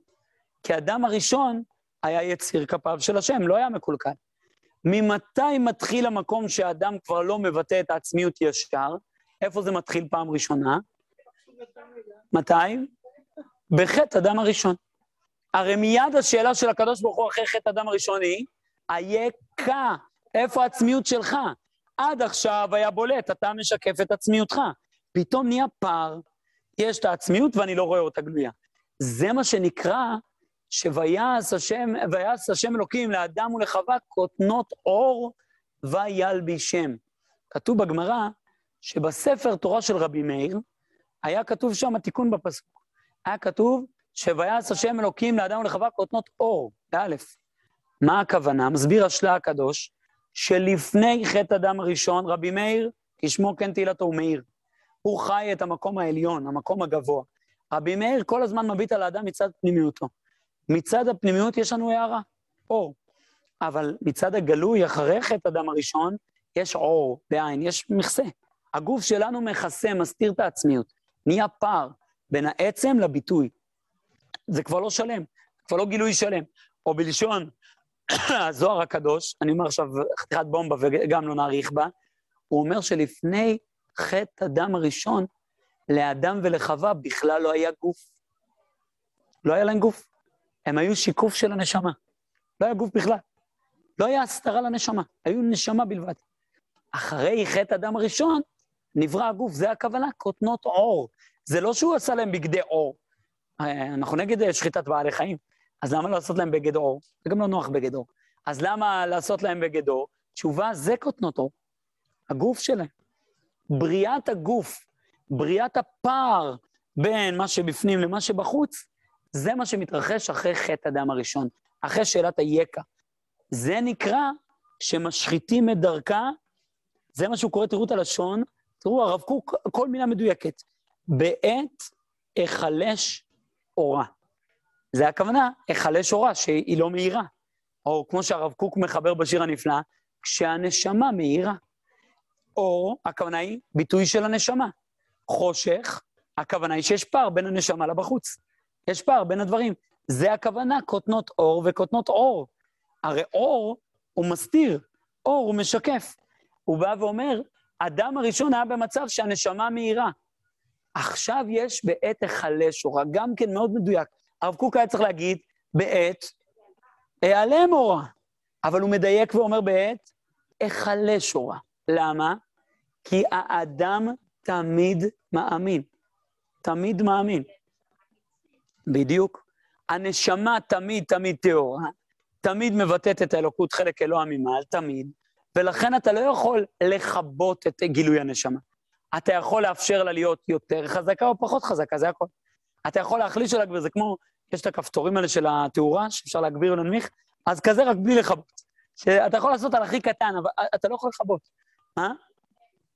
כי אדם הראשון היה יציר כפיו של השם, לא היה מקולקל. ממתי מתחיל המקום שאדם כבר לא מבטא את העצמיות ישר? איפה זה מתחיל פעם ראשונה? מתי? בחטא אדם הראשון. הרי מיד השאלה של הקדוש ברוך הוא אחרי חטא אדם הראשון היא, אייכה, איפה העצמיות שלך? עד עכשיו היה בולט, אתה משקף את עצמיותך. פתאום נהיה פער, יש את העצמיות ואני לא רואה אותה גלויה. זה מה שנקרא שויעש השם, ויעש השם אלוקים לאדם ולחווה כותנות אור וילבישם. כתוב בגמרא שבספר תורה של רבי מאיר, היה כתוב שם תיקון בפסוק. היה כתוב שויעש השם אלוקים לאדם ולחווה כותנות אור, באלף. מה הכוונה? מסביר השלה הקדוש, שלפני חטא אדם הראשון, רבי מאיר, כשמו כן תהילתו, הוא מאיר. הוא חי את המקום העליון, המקום הגבוה. רבי מאיר כל הזמן מביט על האדם מצד פנימיותו. מצד הפנימיות יש לנו הערה, אור. אבל מצד הגלוי, אחרי חטא אדם הראשון, יש אור, בעין, יש מכסה. הגוף שלנו מכסה, מסתיר את העצמיות. נהיה פער בין העצם לביטוי. זה כבר לא שלם, כבר לא גילוי שלם. או בלשון <coughs> הזוהר הקדוש, אני אומר עכשיו חתיכת בומבה וגם לא נאריך בה, הוא אומר שלפני חטא אדם הראשון, לאדם ולחווה בכלל לא היה גוף. לא היה להם גוף. הם היו שיקוף של הנשמה. לא היה גוף בכלל. לא היה הסתרה לנשמה, היו נשמה בלבד. אחרי חטא אדם הראשון, נברא הגוף, זה הכוונה, כותנות עור. זה לא שהוא עשה להם בגדי עור. אה, אנחנו נגד שחיטת בעלי חיים, אז למה לעשות להם בגד עור? זה גם לא נוח בגד עור. אז למה לעשות להם בגד עור? תשובה, זה כותנות עור. הגוף שלהם. בריאת הגוף, בריאת הפער בין מה שבפנים למה שבחוץ, זה מה שמתרחש אחרי חטא אדם הראשון, אחרי שאלת היקע. זה נקרא שמשחיתים את דרכה, זה מה שהוא קורא, תראו את הלשון, תראו, הרב קוק, כל מילה מדויקת. בעת היחלש אורה. זה הכוונה, היחלש אורה, שהיא לא מאירה. או כמו שהרב קוק מחבר בשיר הנפלא, כשהנשמה מאירה. אור, הכוונה היא ביטוי של הנשמה. חושך, הכוונה היא שיש פער בין הנשמה לבחוץ. יש פער בין הדברים. זה הכוונה, כותנות אור וכותנות אור. הרי אור הוא מסתיר, אור הוא משקף. הוא בא ואומר, אדם הראשון היה במצב שהנשמה מאירה. עכשיו יש בעת היחלש אורה, גם כן מאוד מדויק. הרב קוק היה צריך להגיד, בעת היעלם אורה. אבל הוא מדייק ואומר בעת היחלש אורה. למה? כי האדם תמיד מאמין. תמיד מאמין. בדיוק. הנשמה תמיד תמיד טהורה, תמיד מבטאת את האלוקות חלק אלוה ממעל, תמיד, ולכן אתה לא יכול לכבות את גילוי הנשמה. אתה יכול לאפשר לה להיות יותר חזקה או פחות חזקה, זה הכול. אתה יכול להחליש או להגביר, זה כמו, יש את הכפתורים האלה של התאורה, שאפשר להגביר או להנמיך, אז כזה רק בלי לכבות. שאתה יכול לעשות על הכי קטן, אבל אתה לא יכול לכבות. מה?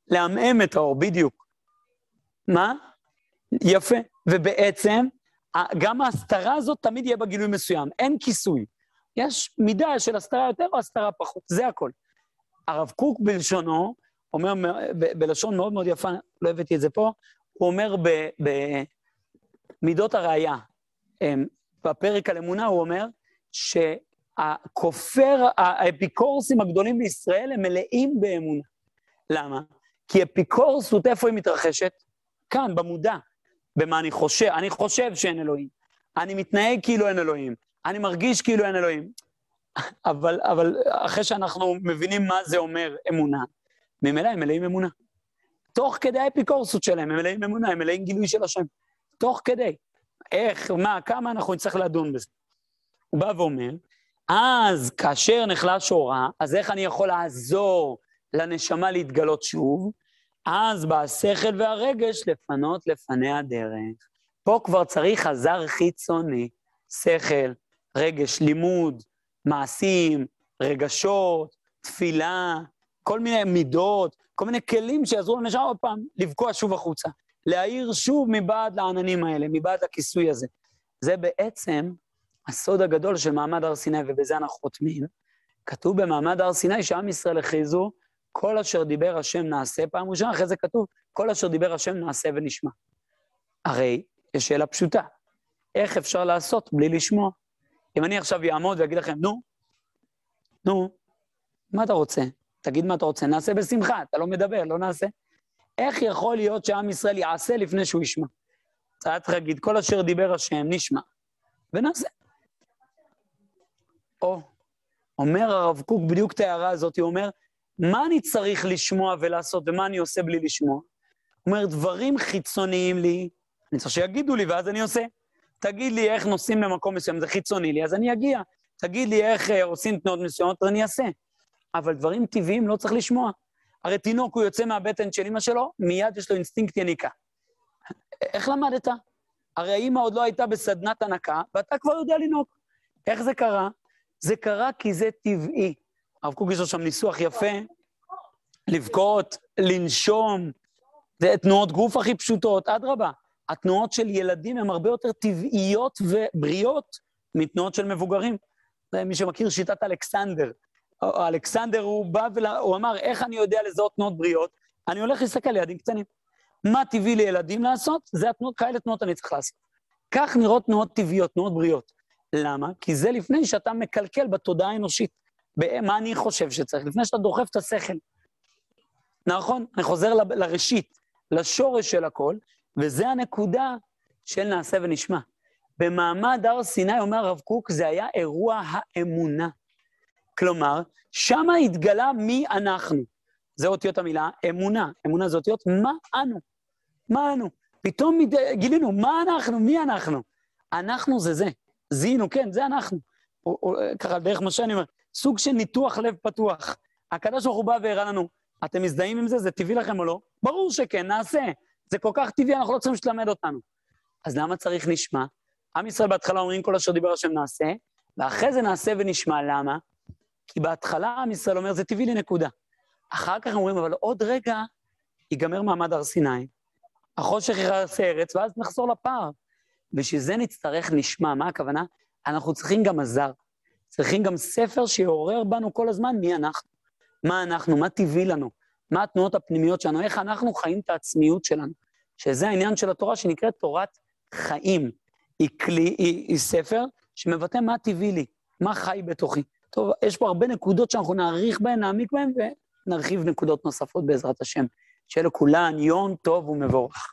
לעמעם את האור, בדיוק. מה? יפה. ובעצם, גם ההסתרה הזאת תמיד יהיה בה גילוי מסוים, אין כיסוי. יש מידה של הסתרה יותר או הסתרה פחות, זה הכל. הרב קוק בלשונו, אומר בלשון מאוד מאוד יפה, לא הבאתי את זה פה, הוא אומר במידות הראייה, אמ, בפרק על אמונה, הוא אומר שהכופר, האפיקורסים הגדולים בישראל הם מלאים באמונה. למה? כי אפיקורסות, איפה היא מתרחשת? כאן, במודע. במה אני חושב, אני חושב שאין אלוהים. אני מתנהג כאילו אין אלוהים. אני מרגיש כאילו אין אלוהים. אבל, אבל אחרי שאנחנו מבינים מה זה אומר אמונה, ממילא הם מלאים אמונה. תוך כדי האפיקורסות שלהם, הם מלאים אמונה, הם מלאים גילוי של השם. תוך כדי. איך, מה, כמה אנחנו נצטרך לדון בזה. הוא בא ואומר, אז כאשר נחלש אורה, אז איך אני יכול לעזור לנשמה להתגלות שוב? אז בא השכל והרגש לפנות לפני הדרך. פה כבר צריך עזר חיצוני, שכל, רגש, לימוד, מעשים, רגשות, תפילה, כל מיני מידות, כל מיני כלים שיעזרו לנשמה עוד פעם לבקוע שוב החוצה. להאיר שוב מבעד לעננים האלה, מבעד לכיסוי הזה. זה בעצם הסוד הגדול של מעמד הר סיני, ובזה אנחנו חותמים. כתוב במעמד הר סיני שעם ישראל הכריזו כל אשר דיבר השם נעשה, פעם ראשונה, אחרי זה כתוב, כל אשר דיבר השם נעשה ונשמע. הרי יש שאלה פשוטה, איך אפשר לעשות בלי לשמוע? אם אני עכשיו אעמוד ואגיד לכם, נו, נו, מה אתה רוצה? תגיד מה אתה רוצה, נעשה בשמחה, אתה לא מדבר, לא נעשה. איך יכול להיות שעם ישראל יעשה לפני שהוא ישמע? אתה להגיד, כל אשר דיבר השם, נשמע, ונעשה. או, אומר הרב קוק בדיוק את ההערה הזאת, הוא אומר, מה אני צריך לשמוע ולעשות ומה אני עושה בלי לשמוע? הוא אומר, דברים חיצוניים לי, אני צריך שיגידו לי ואז אני עושה. תגיד לי איך נוסעים למקום מסוים, זה חיצוני לי, אז אני אגיע. תגיד לי איך אה, עושים תנועות מסוימות, אז אני אעשה. אבל דברים טבעיים לא צריך לשמוע. הרי תינוק, הוא יוצא מהבטן של אמא שלו, מיד יש לו אינסטינקט יניקה. איך למדת? הרי האמא עוד לא הייתה בסדנת הנקה, ואתה כבר יודע לנהוג. איך זה קרה? זה קרה כי זה טבעי. הרב קוק יש לו שם ניסוח יפה, לבכות, לנשום, זה תנועות גוף הכי פשוטות, אדרבה. התנועות של ילדים הן הרבה יותר טבעיות ובריאות מתנועות של מבוגרים. מי שמכיר שיטת אלכסנדר. אלכסנדר, הוא בא והוא אמר, איך אני יודע לזהות תנועות בריאות? אני הולך להסתכל על ילדים קטנים. מה טבעי לילדים לעשות? זה התנועות, כאלה תנועות אני צריך לעשות. כך נראות תנועות טבעיות, תנועות בריאות. למה? כי זה לפני שאתה מקלקל בתודעה האנושית. מה אני חושב שצריך? לפני שאתה דוחף את השכל. נכון? אני חוזר ל- לראשית, לשורש של הכל, וזה הנקודה של נעשה ונשמע. במעמד הר סיני, אומר הרב קוק, זה היה אירוע האמונה. כלומר, שמה התגלה מי אנחנו. זה אותיות המילה אמונה. אמונה זה אותיות מה אנו. מה אנו. פתאום גילינו, מה אנחנו? מי אנחנו? אנחנו זה זה. זיהינו, כן, זה אנחנו. או, או, ככה, דרך מה שאני אומר, סוג של ניתוח לב פתוח. הקדוש ברוך הוא בא והראה לנו, אתם מזדהים עם זה? זה טבעי לכם או לא? ברור שכן, נעשה. זה כל כך טבעי, אנחנו לא צריכים שתלמד אותנו. אז למה צריך נשמע? עם ישראל בהתחלה אומרים כל אשר דיבר השם נעשה, ואחרי זה נעשה ונשמע. למה? כי בהתחלה עם ישראל אומר, זה טבעי לי, נקודה. אחר כך אומרים, אבל עוד רגע ייגמר מעמד הר סיני, החושך יכרס ארץ, ואז נחזור לפער. בשביל זה נצטרך נשמע. מה הכוונה? אנחנו צריכים גם עזר. צריכים גם ספר שיעורר בנו כל הזמן מי אנחנו. מה אנחנו, מה טבעי לנו, מה התנועות הפנימיות שלנו, איך אנחנו חיים את העצמיות שלנו. שזה העניין של התורה שנקראת תורת חיים. היא כלי, היא, היא ספר שמבטא מה טבעי לי, מה חי בתוכי. טוב, יש פה הרבה נקודות שאנחנו נאריך בהן, נעמיק בהן, ונרחיב נקודות נוספות בעזרת השם. שיהיה לכולן יום טוב ומבורך.